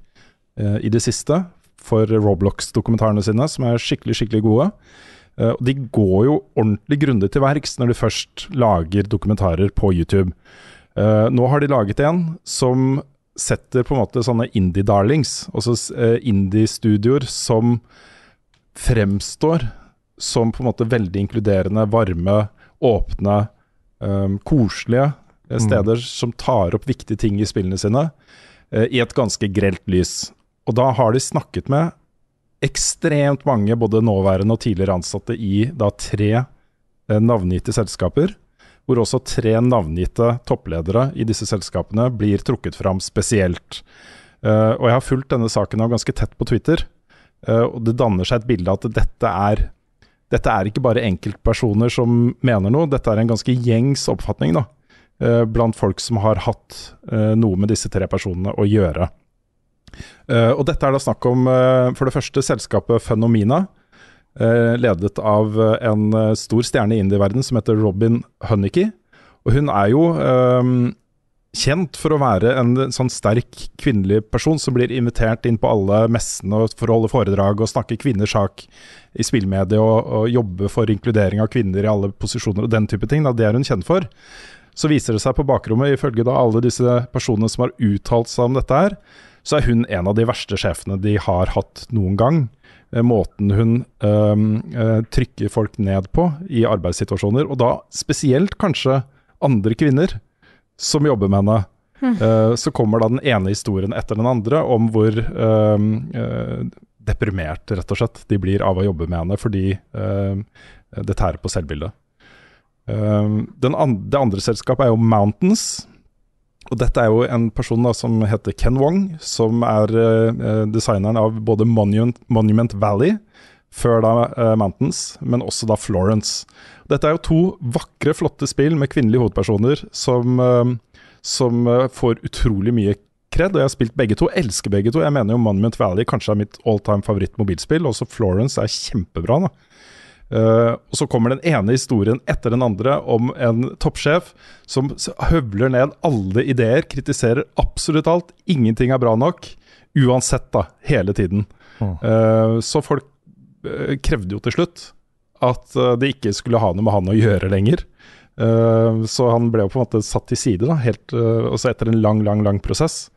i det siste for Roblox-dokumentarene sine, som er skikkelig, skikkelig gode. Og de går jo ordentlig grundig til verks når de først lager dokumentarer på YouTube. Nå har de laget en som setter på en måte sånne indie-darlings, altså uh, indie-studioer som fremstår som på en måte veldig inkluderende, varme, åpne, um, koselige steder steder som tar opp viktige ting i spillene sine, uh, i et ganske grelt lys. Og da har de snakket med ekstremt mange både nåværende og tidligere ansatte i da tre uh, navngitte selskaper, hvor også tre navngitte toppledere i disse selskapene blir trukket fram spesielt. Uh, og jeg har fulgt denne saken av ganske tett på Twitter, eh, og det danner seg et bilde av at dette er dette er ikke bare enkeltpersoner som mener noe, dette er en ganske gjengs oppfatning da, eh, blant folk som har hatt eh, noe med disse tre personene å gjøre. Eh, og dette er da snakk om for det første selskapet Phenomena, eh, ledet av en stor stjerne i indie-verden som heter Robin Hunnicky. Og hun er jo kjent for å være en sånn sterk kvinnelig person som blir invitert inn på alle messene for å holde foredrag og snakke kvinners sak i spillmediet og, og jobbe for inkludering av kvinner i alle posisjoner og den type ting. Da, det er hun kjent for. Så viser det seg på bakrommet, ifølge da alle disse personene som har uttalt seg om dette her, så er hun en av de verste sjefene de har hatt noen gang. Eh, Måten hun øh, trykker folk ned på i arbeidssituasjoner, og da spesielt kanskje andre kvinner som jobber med henne. Eh, så kommer da den ene historien etter den andre om hvor uh, uh, deprimert rett og slett de blir av å jobbe med henne fordi øhm, det tærer på selvbildet. Den an det andre selskapet er jo Mountains. Og dette er jo en person da som heter Ken Wong, som er eh, designeren av både Monument, Monument Valley, før da uh, Mountains, men også da Florence. Dette er jo to vakre, flotte spill med kvinnelige hovedpersoner som, uh, som uh, får utrolig mye kred. Og jeg har spilt begge to, elsker begge to. Jeg mener jo Monument Valley kanskje er mitt all time favoritt-mobilspill. Også Florence er kjempebra. da. Uh, og så kommer den ene historien etter den andre om en toppsjef som høvler ned alle ideer, kritiserer absolutt alt. Ingenting er bra nok. Uansett, da. Hele tiden. Mm. Uh, så folk krevde jo til slutt at uh, det ikke skulle ha noe med han å gjøre lenger. Uh, så han ble jo på en måte satt til side, da, helt, også etter en lang, lang, lang prosess.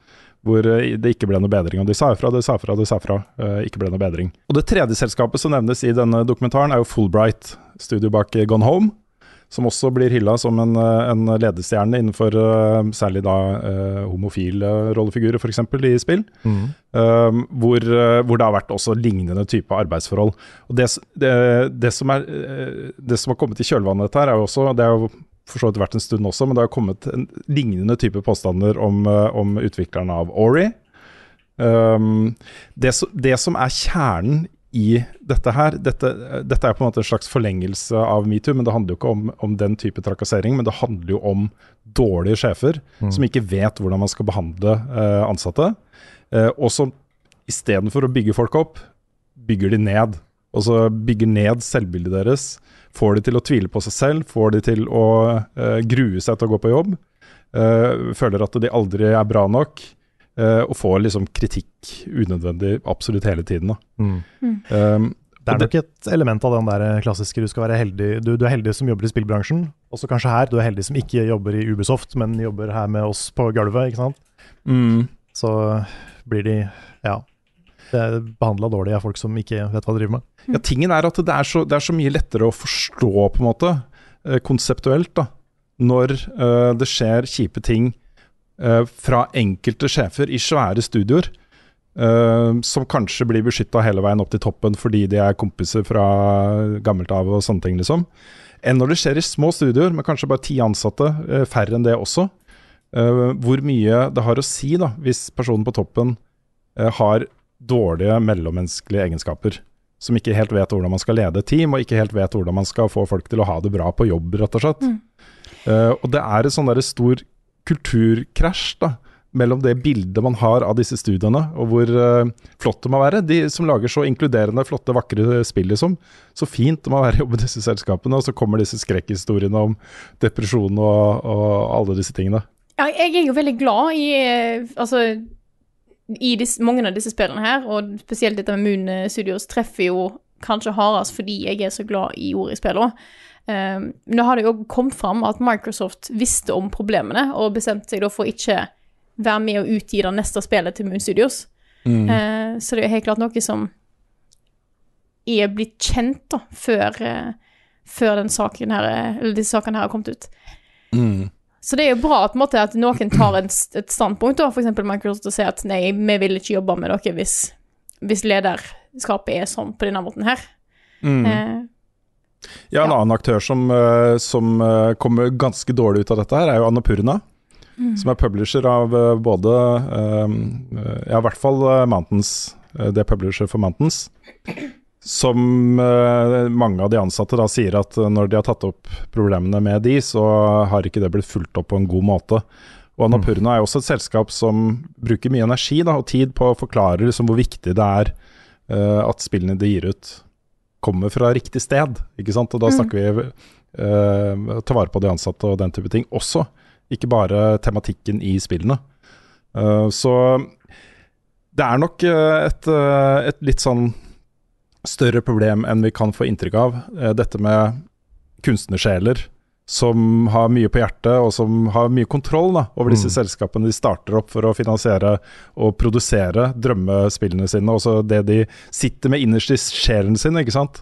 hvor eh, det ikke ble noe bedring. Og de sa ifra, de sa ifra, de sa ifra. eh, ikke ble noe bedring. Og det tredje selskapet som nevnes i denne dokumentaren, er jo Fulbright, studio bak eh, Gone Home. Som også blir hylla som en, eh, en ledestjerne innenfor eh, særlig da eh, homofile rollefigurer, f.eks. i spill. Um, hvor, eh, hvor det har vært også lignende type arbeidsforhold. Og det, det, det, som er, det som har kommet i kjølvannet her er jo også Det har jo for så vidt vært en stund også, men det har kommet en lignende type påstander om, om utviklerne av Ori. Um, det, det som er kjernen i dette her dette, dette er på en måte en slags forlengelse av metoo, men det handler jo ikke om, om den type trakassering. Men det handler jo om dårlige sjefer som ikke vet hvordan man skal behandle uh, ansatte. Uh, og som istedenfor å bygge folk opp, bygger de ned. Og så bygger ned selvbildet deres. Får de til å tvile på seg selv, får de til å uh, grue seg til å gå på jobb. føler at de aldri er bra nok. Eh, og får liksom kritikk unødvendig absolutt hele tiden. Da. Mm. Um, Det er nok et element av den der klassiske du skal være heldig Du, du er heldig som jobber i spillbransjen, også kanskje her. Du er heldig som ikke jobber i Ubisoft, men jobber her med oss på gulvet, ikke sant. Mm. Så blir de ja, behandla dårlig av folk som ikke vet hva de driver med. Ja, tingen er at det er, så, det er så mye lettere å forstå, på en måte, eh, konseptuelt, da, når uh, det skjer kjipe ting fra enkelte sjefer i svære studioer, eh, som kanskje blir beskytta hele veien opp til toppen fordi de er kompiser fra gammelt av og sånne ting, liksom. Enn når det skjer i små studioer med kanskje bare ti ansatte, eh, færre enn det også. eh, hvor mye det har å si da, hvis personen på toppen eh, har dårlige mellommenneskelige egenskaper. Som ikke helt vet hvordan man skal lede et team, og ikke helt vet hvordan man skal få folk til å ha det bra på jobb, rett og slett. Eh, og det er en sånn stor kulturkrasj da, mellom det bildet man har av disse studiene, og hvor uh, flott det må være. De som lager så inkluderende, flotte, vakre spill, liksom. Så fint det må være å jobbe i disse selskapene. Og så kommer disse skrekkhistoriene om depresjon og, og alle disse tingene. Ja, jeg er jo veldig glad i eh, Altså, i disse, mange av disse spillene her, og spesielt dette med Moon Studios, treffer jo kanskje hardest fordi jeg er så glad i ord i spillene. Um, men da har det jo kommet fram at Microsoft visste om problemene, og bestemte seg da for ikke være med og utgi det neste spillet til Moon Studios. Eh, så det er helt klart noe som er blitt kjent da, før, uh, før den saken her, eller disse sakene her har kommet ut. Så det er jo bra at, måte, at noen tar et, et standpunkt, da, f.eks. Microsoft, og sier at nei, vi vil ikke jobbe med dere hvis, hvis lederskapet er sånn på denne måten her. Eh, Ja, en Ja. annen aktør som, eh, som eh, kommer ganske dårlig ut av dette, her er jo Annapurna. Som er publisher av eh, både Ja, i hvert fall Mountains. Det er publisher for Mountains. Som mange av de ansatte da sier at når de har tatt opp problemene med de, så har ikke det blitt fulgt opp på en god måte. Og Annapurna er også et selskap som bruker mye energi da, og tid på å forklare liksom, hvor viktig det er at spillene de gir ut, kommer fra riktig sted. Ikke sant? Og da snakker vi uh, ta vare på de ansatte og den type ting også, ikke bare tematikken i spillene. Uh, så det er nok eh, et, et litt sånn større problem enn vi kan få inntrykk av. Dette med kunstnersjeler som har mye på hjertet, og som har mye kontroll da, over disse selskapene de starter opp for å finansiere og produsere drømmespillene sine. Også det de sitter med innerst i sjelen sin, ikke sant.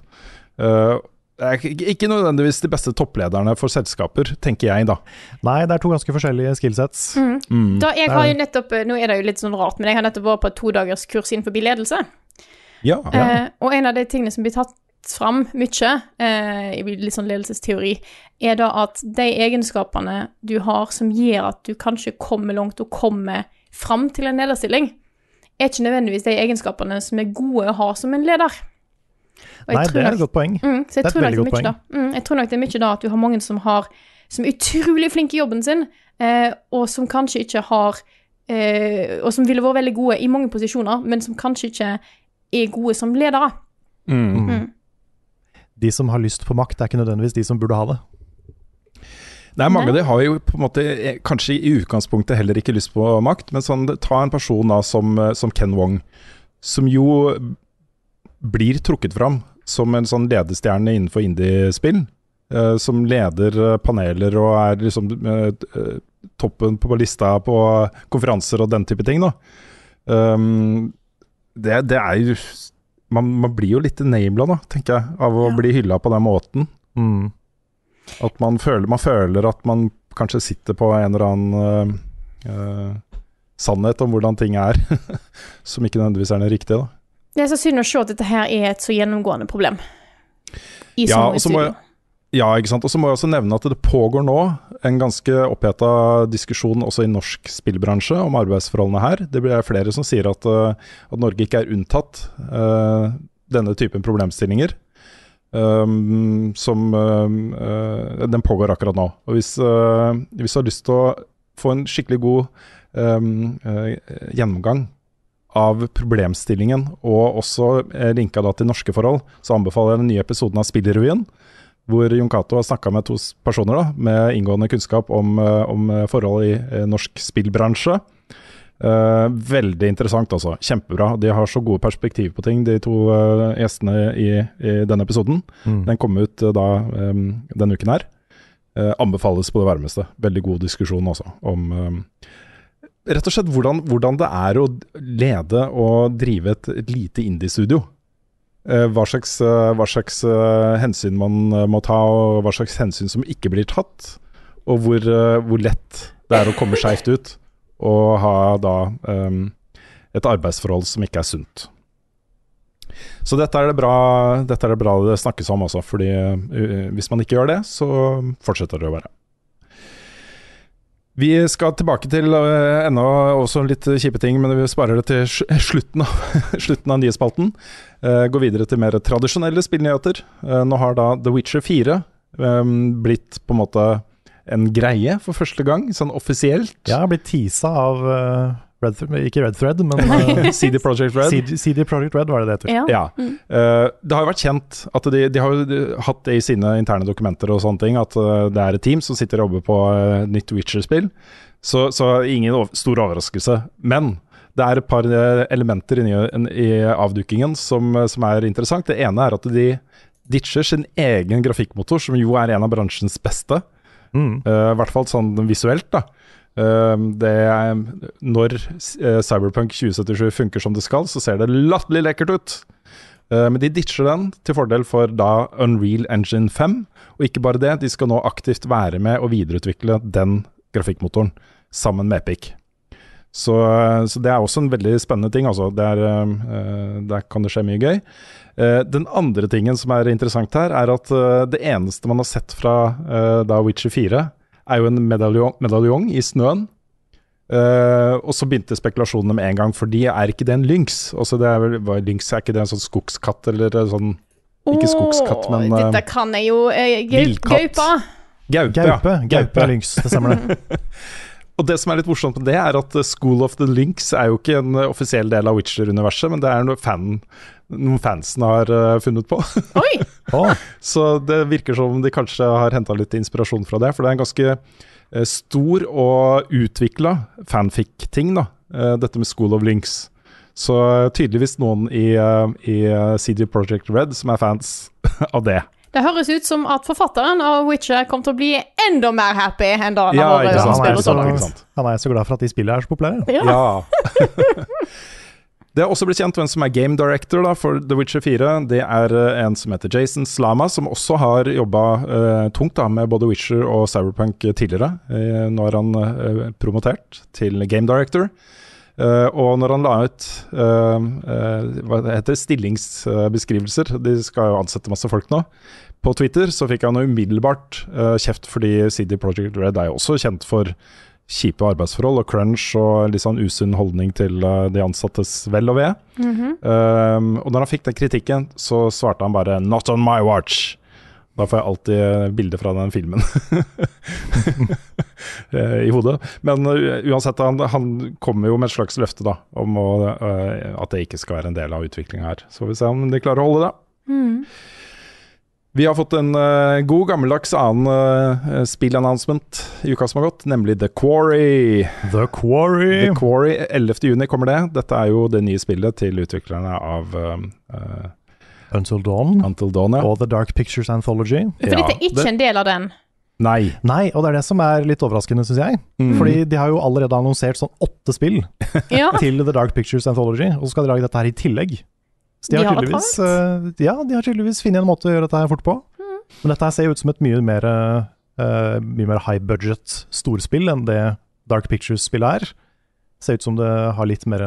Uh, ikke- nødvendigvis de beste topplederne for selskaper, tenker jeg da. Nei, det er to ganske forskjellige skillsets. Da, jeg har jo nettopp, Nå er det jo litt sånn rart, men jeg har nettopp vært på et todagerskurs innenfor ledelse. Ja, Uh, og en av de tingene som blir tatt fram mye eh, i litt sånn ledelsesteori, er da at de egenskapene du har som gjør at du kanskje kommer langt og kommer fram til en lederstilling, er ikke nødvendigvis de egenskapene som er gode å ha som en leder. Og jeg Nei, det er nok- et godt poeng. Mm, så jeg Det er et veldig godt poeng. da, mm, jeg tror nok det er mye da at du har mange som, har, som er utrolig flinke i jobben sin, eh, og som kanskje ikke har eh, Og som ville vært veldig gode i mange posisjoner, men som kanskje ikke er gode som ledere. De som har lyst på makt, er ikke nødvendigvis de som burde ha det. Det er mange av de har jo på en måte eh, kanskje i utgangspunktet heller ikke lyst på makt, men sånn, ta en person da som, eh, som Ken Wong, som jo blir trukket fram som en sånn ledestjerne innenfor indiespill. Uh, som leder paneler og er liksom eh, toppen på lista på konferanser og den type ting. Da. Um, det, det er jo man, man blir jo litt enabla, da, tenker jeg, av å Ja. bli hylla på den måten. Mm. At man føler, man føler at man kanskje sitter på en eller annen uh, uh, sannhet om hvordan ting er, som ikke nødvendigvis er den riktige. Da. Det er så synd å se at dette her er et så gjennomgående problem. I så Ja, mange Ja, ikke sant. Og så må jeg også nevne at det pågår nå en ganske oppheta diskusjon også i norsk spillbransje om arbeidsforholdene her. Det blir flere som sier at, øh, at Norge ikke er unntatt uh, denne typen problemstillinger. Um, som uh, Den pågår akkurat nå. Og hvis, uh, hvis du har lyst til å få en skikkelig god um, gjennomgang av problemstillingen, og også eh, linka da til norske forhold, så anbefaler jeg den nye episoden av Spillrevyen, hvor Jon Cato har snakka med to personer da, med inngående kunnskap om, eh, om eh, forhold i eh, norsk spillbransje. Uh, veldig interessant, altså. Kjempebra. De har så gode perspektiv på ting, de to uh, gjestene i, i denne episoden. Mm. Den kom ut uh, da um, denne uken her. Anbefales på det varmeste. Veldig god diskusjon også om eh, rett og slett hvordan, hvordan det er å lede og drive et, et lite indie-studio. Eh, hva slags, eh, hva slags eh, hensyn man må ta, og hva slags hensyn som ikke blir tatt. Og hvor, hvor lett det er å komme skeivt ut og ha da um, et arbeidsforhold som ikke er sunt. Så dette er det bra, dette er det, bra det snakkes om også, fordi hvis man ikke gjør det, så fortsetter det å være. Vi skal tilbake til uh, enda også litt kjipe ting, men vi sparer det til slutten av, slutten av nyhetsspalten. Uh, går videre til mer tradisjonelle spillnyheter. Uh, nå har da The Witcher 4 um, blitt på en måte en greie for første gang, sånn offisielt. Ja, blitt teasa av eh, Red, Thread, ikke Red Thread, men uh, CD Projekt Red. CD, CD Projekt Red var det det heter. Ja. Ja. Uh, det har jo vært kjent at de, de har jo hatt det i sine interne dokumenter og sånne ting, at uh, det er et team som sitter og jobber på uh, nytt Witcher-spill. Så, så ingen over, stor overraskelse. Men det er et par eh, elementer inni, i avdukingen som, eh, som er interessant. Det ene er at de ditcher sin egen grafikkmotor, som jo er en av bransjens beste. Mm. Eh, I hvert fall sånn visuelt, da. Eh, det når eh, Cyberpunk 2077 funker som det skal, så ser det latterlig lekkert ut. Eh, men de ditcher den til fordel for da Unreal Engine 5. Og ikke bare det, de skal nå aktivt være med å videreutvikle den grafikkmotoren sammen med Epic. Så, så det er også en veldig spennende ting. Altså. Er, eh, der kan det skje mye gøy. Eh, den andre tingen som er interessant her, er at eh, det eneste man har sett fra eh, da Witcher 4, er jo en medaljong, medaljong i snøen. Uh, og så begynte spekulasjonene med en gang, fordi er ikke det en lynx? Altså det er vel, hva lynx, er ikke det en sånn skogskatt eller sånn Ikke skogskatt, men uh, Dette kan jeg jo. Uh. Gaupa. gaupe? Gaupe. ja. Gaupe er lynx, det stemmer det. Og det som er litt morsomt med det, er at eh, School of the Links er jo ikke en eh, offisiell del av Witcher-universet, men det er noe fan, noen fansen har eh, funnet på. Oi! Så det virker som de kanskje har henta litt inspirasjon fra det. For det er en ganske stor og utvikla fanfic-ting, da. dette med School of Links. Så tydeligvis noen i, i CD Projekt Red som er fans av det. Det høres ut som at forfatteren av Witcher kommer til å bli enda mer happy enn da han Ja, ikke som han, er spiller så, langt. han er så glad for at de spillene er så populære. Ja. Ja. det er også blitt kjent hvem som er game director da, for The Witcher 4. Det er eh, en som heter Jason Slama, som også har jobba uh, tungt da, med både Witcher og Cyberpunk tidligere. Uh, nå er han uh, promotert til game director. Eh, og når han la ut uh, hva heter stillingsbeskrivelser, de skal jo ansette masse folk nå, på Twitter, så fikk han umiddelbart kjeft fordi CD Projekt Red er jo også kjent for kjipe arbeidsforhold og crunch og litt sånn usunn holdning til de ansattes vel og ve. Um, og når han fikk den kritikken, så svarte han bare 'not on my watch'. Da får jeg alltid bilde fra den filmen eh, i hodet. Men uh, uansett, han, han kommer jo med et slags løfte da, om å, at det ikke skal være en del av utviklinga her. Så får vi se om de klarer å holde det. Vi har fått en uh, god gammeldags annen uh, spill-announcement i uka som har gått, nemlig The Quarry. The Quarry. The Quarry, 11.6 kommer det. Dette er jo det nye spillet til utviklerne av uh, Until Dawn Until Dawn. Ja. og The Dark Pictures Anthology. For dette er ikke en del av den. Nei. Nei, og det er det som er litt overraskende, syns jeg. Mm. Fordi de har jo allerede annonsert sånn åtte spill Ja. til The Dark Pictures Anthology, og så skal de lage dette her i tillegg. Så de, De har har tydeligvis uh, Ja, de har tydeligvis funnet en måte å gjøre dette her fort på. Mm. Men dette her ser jo ut som et mye mer, uh, mye mer high budget storspill enn det Dark Pictures-spillet er. Ser ut som det har litt mer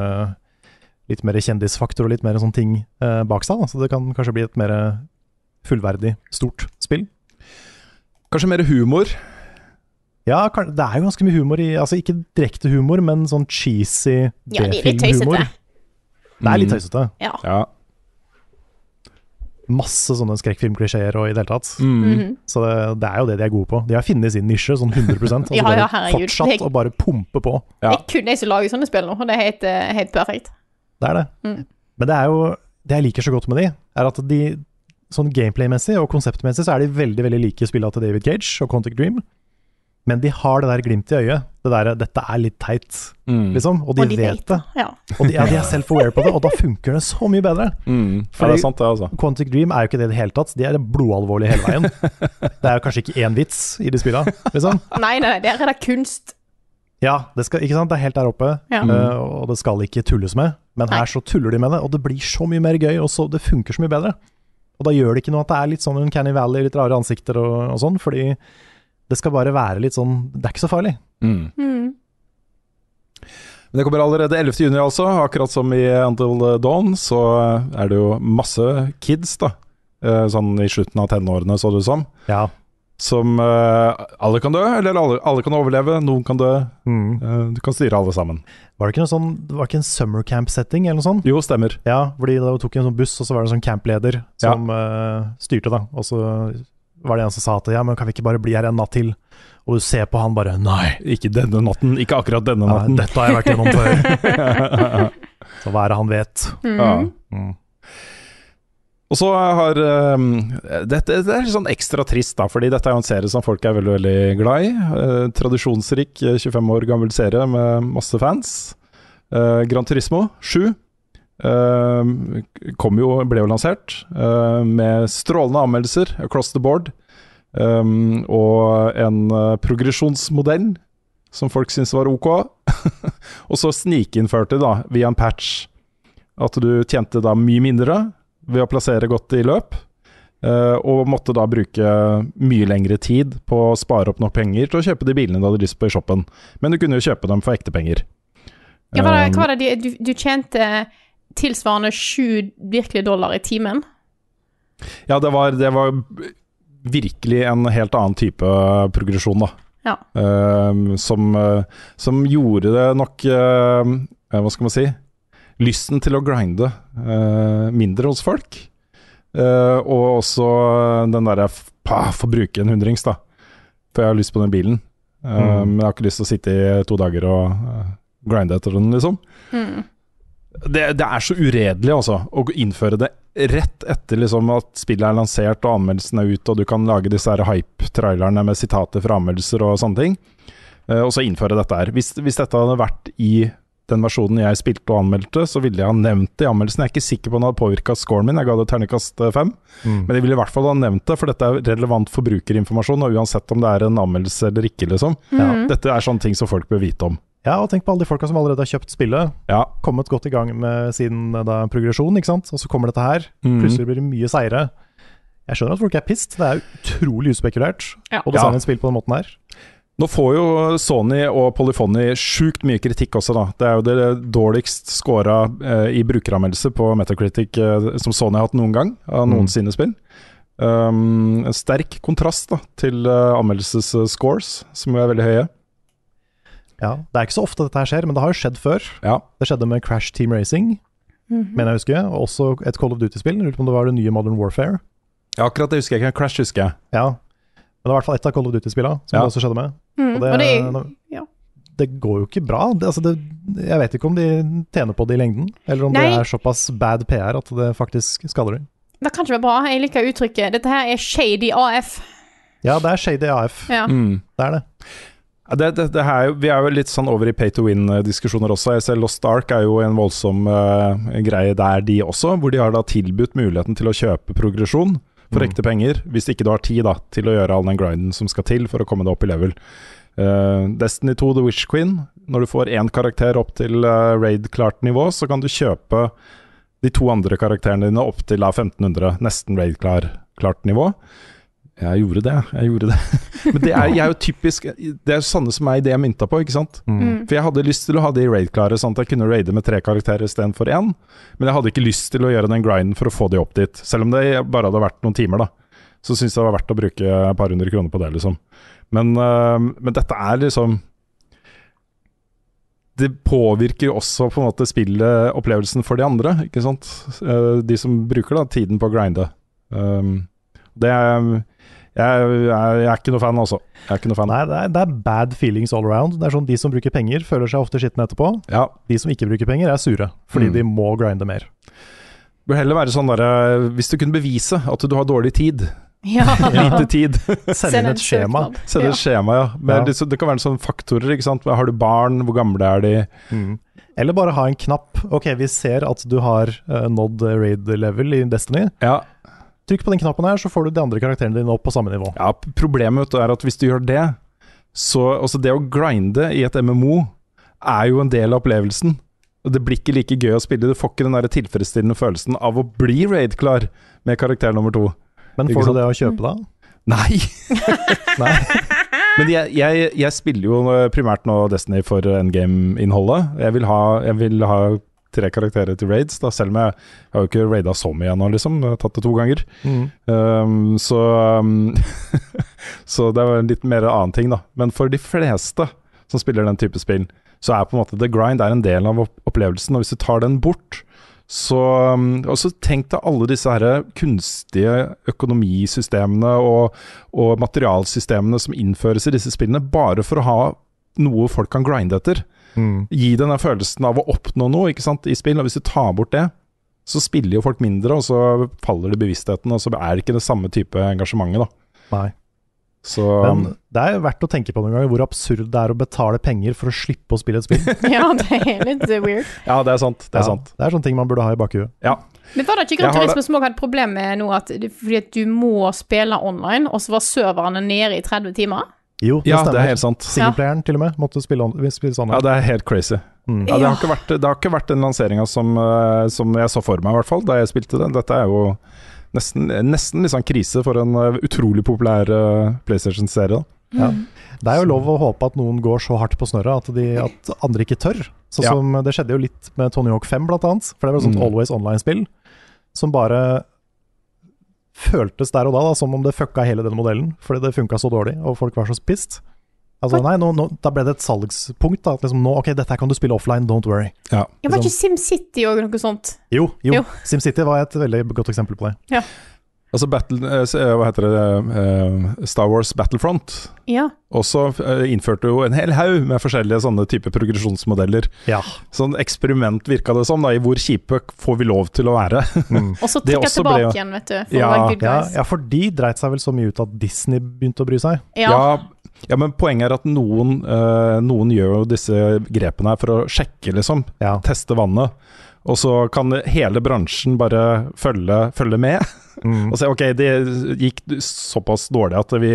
Litt mer kjendisfaktor og litt mer sånne ting eh, bak seg. Da. Så det kan kanskje bli et mer fullverdig, stort spill. Kanskje mer humor? Ja, det er jo ganske mye humor i Altså ikke direkte humor, men sånn cheesy Ja, er litt B-filmhumor. tøysete. Det er litt Mm. tøysete. Ja. Ja. Masse sånne skrekkfilmklisjeer og i det hele tatt. Mm. Mhm. Så det, det er jo det de er gode på. De har funnet sin nisje sånn 100 altså Ja, ja, herregud. Fortsatt å bare pumpe på. Ja. Det er kun de som lager sånne spill nå, og det er helt, eh, helt perfekt. Det er det. Mm. Men det er jo Det jeg liker så godt med de, er at de sånn gameplay-messig og konseptmessig så er de veldig veldig like spilla til David Cage og Quantic Dream. Men de har det der glimt i øyet. Det der, 'dette er litt teit', Mm. liksom. Og de, og de vet det. Ja. Og de, ja, de er self-aware på det, og da funker det så mye bedre. Mm. Ja, det er sant, det, altså. Quantic Dream er jo ikke det i det hele tatt. De er blodalvorlige hele veien. Det er jo kanskje ikke én vits i de spilla, liksom. Nei, nei, der er det kunst. Ja, det skal, ikke sant? det er helt der oppe, Ja. uh, og det skal ikke tulles med. Men Nei. her så tuller de med det, og det blir så mye mer gøy, og så, det funker så mye bedre. Og da gjør det ikke noe at det er litt sånn Uncanny Valley, litt rare ansikter og, og sånn, fordi det skal bare være litt sånn Det er ikke så farlig. Mm. Mm. Men det kommer allerede 11. juni, altså. Akkurat som i Until Dawn, så er det jo masse kids, da. Eh, Sånn i slutten av tenårene, så det ut som. Ja. Som uh, alle kan dø, eller alle, alle kan overleve. Noen kan dø. Mm. Uh, Du kan styre alle sammen. Var det ikke noe sånn Det var ikke en summer camp-setting eller noe sånt? Jo, stemmer. Ja, fordi da tok en sånn buss, og så var det en sånn campleder som eh, styrte, da. Og så var det en som sa at ja, men kan vi ikke bare bli her en natt til? Og du ser på han bare nei. Ikke denne natten. Ikke akkurat denne Ja, natten. dette har jeg vært gjennom før. Så hva er det han vet? Ja. Mm. Og så har um, dette, Det er litt sånn ekstra trist, da, fordi dette er jo en serie som folk er veldig veldig glad i. Uh, tradisjonsrik, eh, 25 år gammel serie med masse fans. Uh, Gran Turismo 7 uh, kom jo, ble jo lansert uh, med strålende anmeldelser across the board. Um, og en eh, progresjonsmodell som folk syntes var ok. og så snikinnførte de da, via en patch, at du tjente da mye mindre ved å plassere godt i løp, eh, og måtte da bruke mye lengre tid på å spare opp nok penger til å kjøpe de bilene du hadde lyst på i shoppen. Men du kunne jo kjøpe dem for ekte penger. Ja, hva, var det, hva var det du, du tjente tilsvarende sju virkelige dollar i timen? Ja, det var, det var virkelig en helt annen type progresjon, da. Ja. Uh, som, eh, som gjorde det nok uh, Hva skal man si? Lysten til å grinde eh, mindre hos folk. Eh, og også den derre Få bruke en hundrings, da. For jeg har lyst på den bilen. Eh, Mm. Men jeg har ikke lyst til å sitte i to dager og grinde etter den, liksom. Mm. Det, det er så uredelig, altså, å innføre det rett etter liksom at spillet er lansert og anmeldelsen er ute, og du kan lage disse hype-trailerne med sitater fra anmeldelser og sånne ting, eh, og så innføre dette her. Hvis, hvis dette hadde vært i den versjonen jeg spilte og anmeldte, så ville jeg ha nevnt det i anmeldelsen. Jeg er ikke sikker på om det hadde påvirka scoren min, jeg ga det terningkast eh, fem. Mm. Men jeg ville i hvert fall ha nevnt det, for dette er relevant forbrukerinformasjon, og uansett om det er en anmeldelse eller ikke, liksom. Ja. Mm. Dette er sånne ting som folk bør vite om. Ja, og tenk på alle de folka som allerede har kjøpt spillet, Ja. kommet godt i gang med sin eh, da, progresjon, ikke sant. Og så kommer dette her. Mm. Plutselig blir det mye seire. Jeg skjønner at folk er pissed, det er utrolig uspekulert Ja. å designe Ja. et spill på den måten her. Nå får jo Sony og Polyphony sjukt mye kritikk også, da. Det er jo det dårligst scora eh, i brukeranmeldelse på Metacritic eh, som Sony har hatt noen gang, av noen Mm. spill. Um, en sterk kontrast da til uh, anmeldelsesscores, som jo er veldig høye. Ja, Det er ikke så ofte dette her skjer, men det har jo skjedd før. Ja. Det skjedde med Crash Team Racing, Mhm. mener jeg husker, og også et Call of Duty-spill. Lurer på om det var det nye Modern Warfare. ja, akkurat det husker jeg ikke. Crash husker jeg. Ja, Men det var i hvert fall ett av Call of Duty-spillene som Ja. det også skjedde med. Mm. Og det, Og det ja. det går jo ikke bra. Det, altså det, jeg vet ikke om de tjener på det i lengden, eller om Nei. det er såpass bad PR at det faktisk skader dem. Det kan ikke være bra. Jeg liker uttrykket. Dette her er shady AF. Ja, det er shady AF. Ja. Mm. Det er det. Det, det, det her, vi er jo litt sånn over i pay to win-diskusjoner også. Jeg ser Lost Ark er jo en voldsom uh, greie der, de også. Hvor de har da tilbudt muligheten til å kjøpe progresjon for Mm. ekte penger, hvis ikke du har tid da, til å gjøre all den grinden som skal til for å komme deg opp i level. Uh, Destiny 2 The Witch Queen, når du får én karakter opp til uh, raid-klart nivå, så kan du kjøpe de to andre karakterene dine opp til uh, 1500, nesten raid-klart nivå. Jeg gjorde det, jeg gjorde det. Men det er, jeg er jo typisk Det er sanne som er i det jeg mynta på, ikke sant? Mm. For jeg hadde lyst til å ha de raid-klare, sånn at jeg kunne raide med tre karakterer istedenfor én. Men jeg hadde ikke lyst til å gjøre den grinden for å få de opp dit. Selv om det bare hadde vært noen timer, da. Så syns jeg det var verdt å bruke et par hundre kroner på det, liksom. Men, øh, men dette er liksom Det påvirker jo også på en måte spilleopplevelsen for de andre, ikke sant. Eh, De som bruker da tiden på å grinde. Um, det er jeg, jeg, jeg er ikke noe fan, altså. Jeg er ikke noe fan. Nei, det er, det er bad feelings all around. Det er sånn De som bruker penger, føler seg ofte skitne etterpå. Ja, De som ikke bruker penger, er sure, fordi Mm. de må grinde mer. Det bør heller være sånn derre Hvis du kunne bevise at du har dårlig tid, Ja. lite tid Send inn et skjema. Send et skjema, ja. Men Ja. Det, det kan være sånne faktorer. ikke sant? Har du barn, hvor gamle er de? Mm. Eller bare ha en knapp. Ok, vi ser at du har uh, nådd raid level i Destiny. Ja, Trykk på den knappen her, så får du de andre karakterene dine opp på samme nivå. ja Problemet vet du, er at hvis du gjør det, så altså Det å grinde i et MMO er jo en del av opplevelsen. Det blir ikke like gøy å spille. Du får ikke den der tilfredsstillende følelsen av å bli raid-klar med karakter nummer to. Men får du det å kjøpe da? Nei! Nei. Men jeg, jeg, jeg spiller jo primært nå Destiny for endgame-innholdet. Jeg, jeg vil ha tre karakterer til raids, da, selv om jeg, jeg har jo ikke raida så mye ennå, liksom. Jeg har tatt det to ganger. Mm. Um, så um, Så det er en litt mer annen ting, da. Men for de fleste som spiller den type spill, så er på en måte the grind er en del av opplevelsen. Og hvis du tar den bort, så um, Og så tenk deg alle disse her kunstige økonomisystemene og, og materialsystemene som innføres i disse spillene, bare for å ha noe folk kan grinde etter. Mm. Gi den der følelsen av å oppnå noe ikke sant, i spill. Og hvis du tar bort det, så spiller jo folk mindre, og så faller det bevisstheten, og så er det ikke det samme type engasjementet, da. Nei. Så Men det er verdt å tenke på noen ganger hvor absurd det er å betale penger for å slippe å spille et spill. ja, det er litt eh, weird. Ja, det er sant. Det er Ja, sant. Det er sånne ting man burde ha i bakhuet. Men var det ikke Gran Turismo som også hadde et problem med nå, at fordi at du må spille online, og så var serverne nede i 30 timer? Jo, det Ja, stemmer. det er helt sant. Singleplayeren til og med måtte spille, spille sånn. Ja, det er helt crazy. Mm. Ja, det, har ikke vært, det har ikke vært den lanseringa som, eh, som jeg så for meg, i hvert fall, da jeg spilte det. Dette er jo nesten, nesten sånn krise for en eh, utrolig populær eh, PlayStation-serie. Ja. Det er jo lov å håpe at noen går så hardt på snørra at, de, at andre ikke tør. Sånn Ja. som Det skjedde jo litt med Tony Hawk 5, blant annet. For det var et sånt Mm. Always Online-spill som bare føltes der og da, da som om det fucka hele den modellen, fordi det funka så dårlig, og folk var så pissed. Altså, nei, nå, nå, Da ble det et salgspunkt. da, at liksom, nå, Ok, dette her kan du spille offline, don't worry. Ja. Ja, var ikke SimCity òg noe sånt? Jo, jo. Jo. SimCity var et veldig godt eksempel på det. Altså Battle, eh, eh, hva heter det, eh, Star Wars Battlefront Ja. også innførte jo en hel haug med forskjellige sånne type progresjonsmodeller. Ja. Sånn eksperiment virka det som, da, i hvor kjipe får vi lov til å være. Mm. Og så Det trekka tilbake ble igjen, vet du. For Ja, å være good Ja, guys. ja, for de dreit seg vel så mye ut at Disney begynte å bry seg. Ja. Ja, ja, men poenget er at noen, eh, noen gjør jo disse grepene her for å sjekke, liksom. Ja. Teste vannet. Og så kan hele bransjen bare følge, følge med Mm. og se ok, det gikk såpass dårlig at vi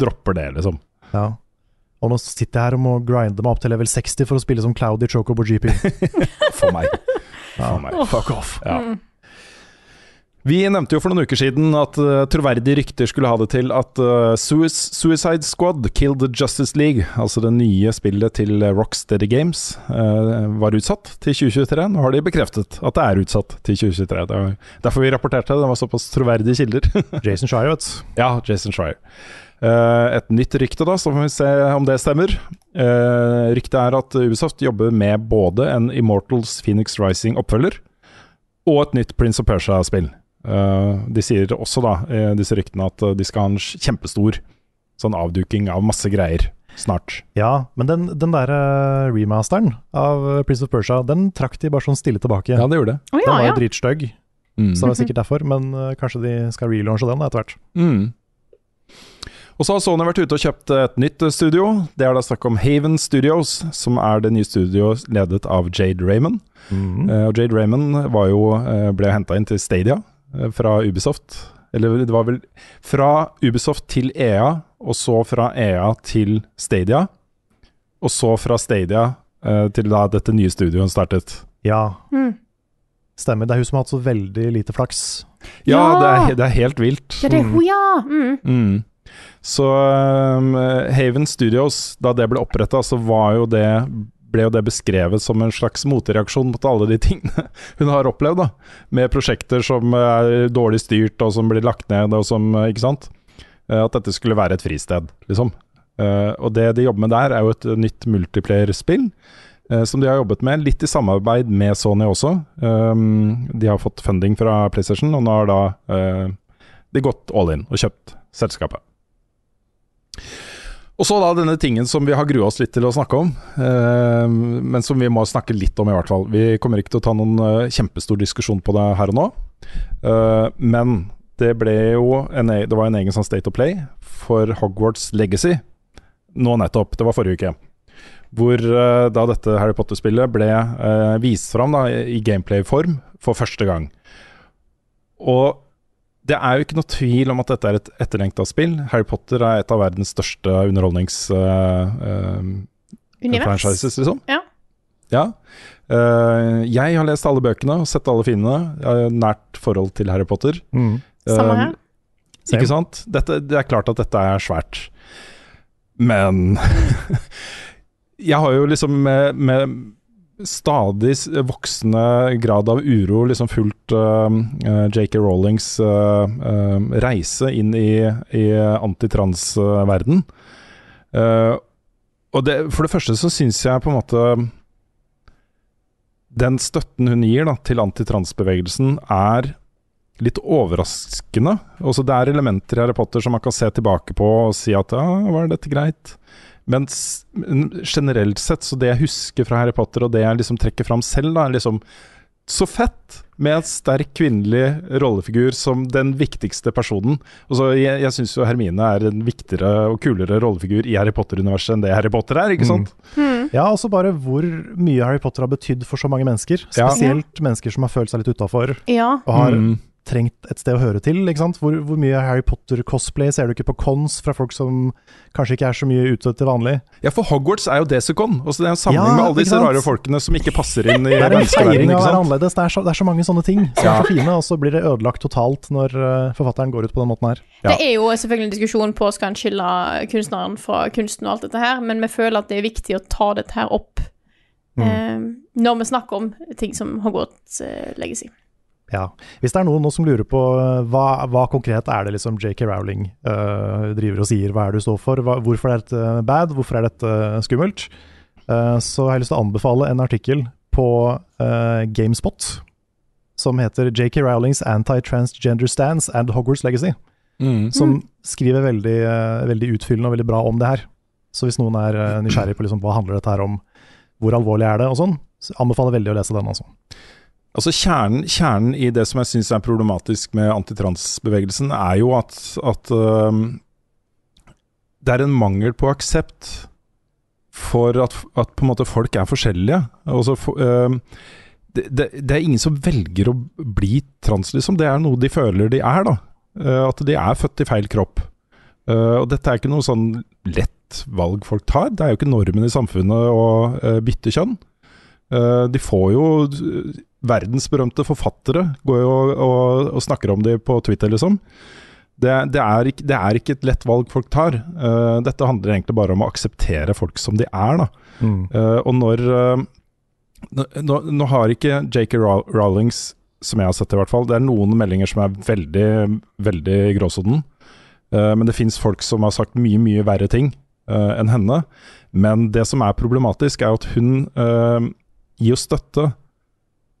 dropper det, liksom. Ja. Og nå sitter jeg her og må grinde meg opp til level 60 for å spille som Cloudy Choco på GP. For meg. Ja. For meg. Fuck off. Ja. Mm. Vi nevnte jo for noen uker siden at uh, troverdige rykter skulle ha det til at uh, Suicide Squad Killed the Justice League, altså det nye spillet til Rocksteady Games, uh, var utsatt til 2023. Nå har de bekreftet at det er utsatt til 2023. Det var derfor vi rapporterte det. Det var såpass troverdige kilder. Jason Shire, vet du. ja, Jason. Uh, et nytt rykte, da, så får vi se om det stemmer. Ryktet er at Ubisoft jobber med både en Immortals Phoenix Rising-oppfølger og et nytt Prince of Persia-spill. Uh, de sier også, da, i disse ryktene, at uh, de skal ha en kjempestor sånn avduking av masse greier snart. Ja, men den, den der eh, remasteren av eh, Prince of Persia, den trakk de bare sånn stille tilbake. Ja, det gjorde det. Å Den var jo ja. dritstygg, Mm. så det var sikkert derfor. Men eh, kanskje de skal relaunche den etter hvert. Mm. Og så har Sony vært ute og kjøpt et nytt eh, studio. Det er da snakk om Haven Studios, som er det nye studioet ledet av Jade Raymond. Mm. Eh, og Jade Raymond var jo, eh, ble henta inn til Stadia eh, fra Ubisoft Eller det var vel fra Ubisoft til EA, og så fra EA til Stadia. Og så fra Stadia uh, til da dette nye studioet startet. Ja, Mm. stemmer. Det er hun som har hatt så veldig lite flaks. Ja, Ja! Det, er, det er helt vilt. Ja, det er hun, ja! Mm. Mm. Så um, Haven Studios, da det ble oppretta, så var jo det ble jo det beskrevet som en slags motreaksjon mot alle de tingene hun har opplevd. da Med prosjekter som er dårlig styrt, og som blir lagt ned, og som Ikke sant? Eh, At dette skulle være et fristed, liksom. Eh, Og det de jobber med der, er jo et nytt multiplayer-spill. eh, Som de har jobbet med, litt i samarbeid med Sony også. De har fått funding fra PlayStation, og nå har da eh, de gått all in og kjøpt selskapet. Og så da denne tingen som vi har grua oss litt til å snakke om, eh, men som vi må snakke litt om i hvert fall. Vi kommer ikke til å ta noen eh, kjempestor diskusjon på det her og nå, eh, men det ble jo en, e- det var en egen sånn State of Play for Hogwarts Legacy nå nettopp, det var forrige uke. Hvor eh, da dette Harry Potter-spillet ble eh, vist fram da, i gameplay-form for første gang. Og det er jo ikke noe tvil om at dette er et etterlengta spill. Harry Potter er et av verdens største underholdnings-franchises, Univers. liksom. Ja. Ja. Uh, jeg har lest alle bøkene og sett alle filmene. Jeg har nært forhold til Harry Potter. Mm. Samme Eh, her. Ikke sant? Dette, det er klart at dette er svært. Men jeg har jo liksom med, med stadig voksende grad av uro liksom fulgt uh, JK Rowlings uh, uh, reise inn i, i antitrans-verden. Uh, og det, for det første så syns jeg på en måte Den støtten hun gir da, til antitransbevegelsen, er litt overraskende. Også det er elementer i Harry Potter som man kan se tilbake på og si at ja, var dette greit? Men generelt sett, så det jeg husker fra Harry Potter, og det jeg liksom trekker fram selv, da, er liksom så fett med en sterk kvinnelig rollefigur som den viktigste personen. Altså, jeg jeg syns jo Hermine er en viktigere og kulere rollefigur i Harry Potter-universet enn det Harry Potter er, ikke sant? Ja, også bare hvor mye Harry Potter har betydd for så mange mennesker. Ja. Spesielt mennesker som har følt seg litt utafor Ja. og har Mm. Trengt et sted å høre til. ikke sant? Hvor, hvor mye Harry Potter-cosplay ser du ikke på cons fra folk som kanskje ikke er så mye ute til vanlig? Ja, for Hogwarts er jo Desicon. Også det er en samling Ja, med alle disse rare folkene som ikke passer inn i Det er en menneskeverdenen. Det er, så, det er så mange sånne ting som Ja. er så fine, og så blir det ødelagt totalt når eh, forfatteren går ut på den måten her. Ja. Det er jo selvfølgelig en diskusjon på skal en skille kunstneren fra kunsten og alt dette her, men vi føler at det er viktig å ta dette her opp eh, når vi snakker om ting som Hogwarts eh, legacy. Ja. Hvis det er noen nå som lurer på eh, hva, hva konkret er det liksom JK Rowling uh, driver og sier, hva er det du står for, hva, hvorfor er dette bad, hvorfor er dette skummelt, uh, så har jeg lyst til å anbefale en artikkel på uh, Gamespot som heter JK Rowlings Anti-Transgender Stance and Hogwarts Legacy, Mm. som skriver veldig, eh, veldig utfyllende og veldig bra om det her. Så hvis noen er eh, nysgjerrig på liksom, hva handler dette her om, hvor alvorlig er det og sånn, så anbefaler veldig å lese den altså. Altså kjernen, kjernen i det som jeg syns er problematisk med antitransbevegelsen, er jo at, at øhm, det er en mangel på aksept for at, at på en måte folk er forskjellige. Altså, for, øhm, det, det, det er ingen som velger å bli trans, liksom. Det er noe de føler de er, da. Uh, at de er født i feil kropp. Uh, og dette er ikke noe sånn lett valg folk tar. Det er jo ikke normen i samfunnet å uh, bytte kjønn. De får jo Verdensberømte forfattere går jo og, og, og snakker om dem på Twitter, liksom. Det, det, er ikke, det er ikke et lett valg folk tar. Uh, dette handler egentlig bare om å akseptere folk som de er, da. Uh, og når uh, nå, nå, har ikke JK Row- Rowlings, som jeg har sett i hvert fall, det er noen meldinger som er veldig, veldig. Eh, men det fins folk som har sagt mye, mye verre ting enn henne. Men det som er problematisk, er at hun gir jo støtte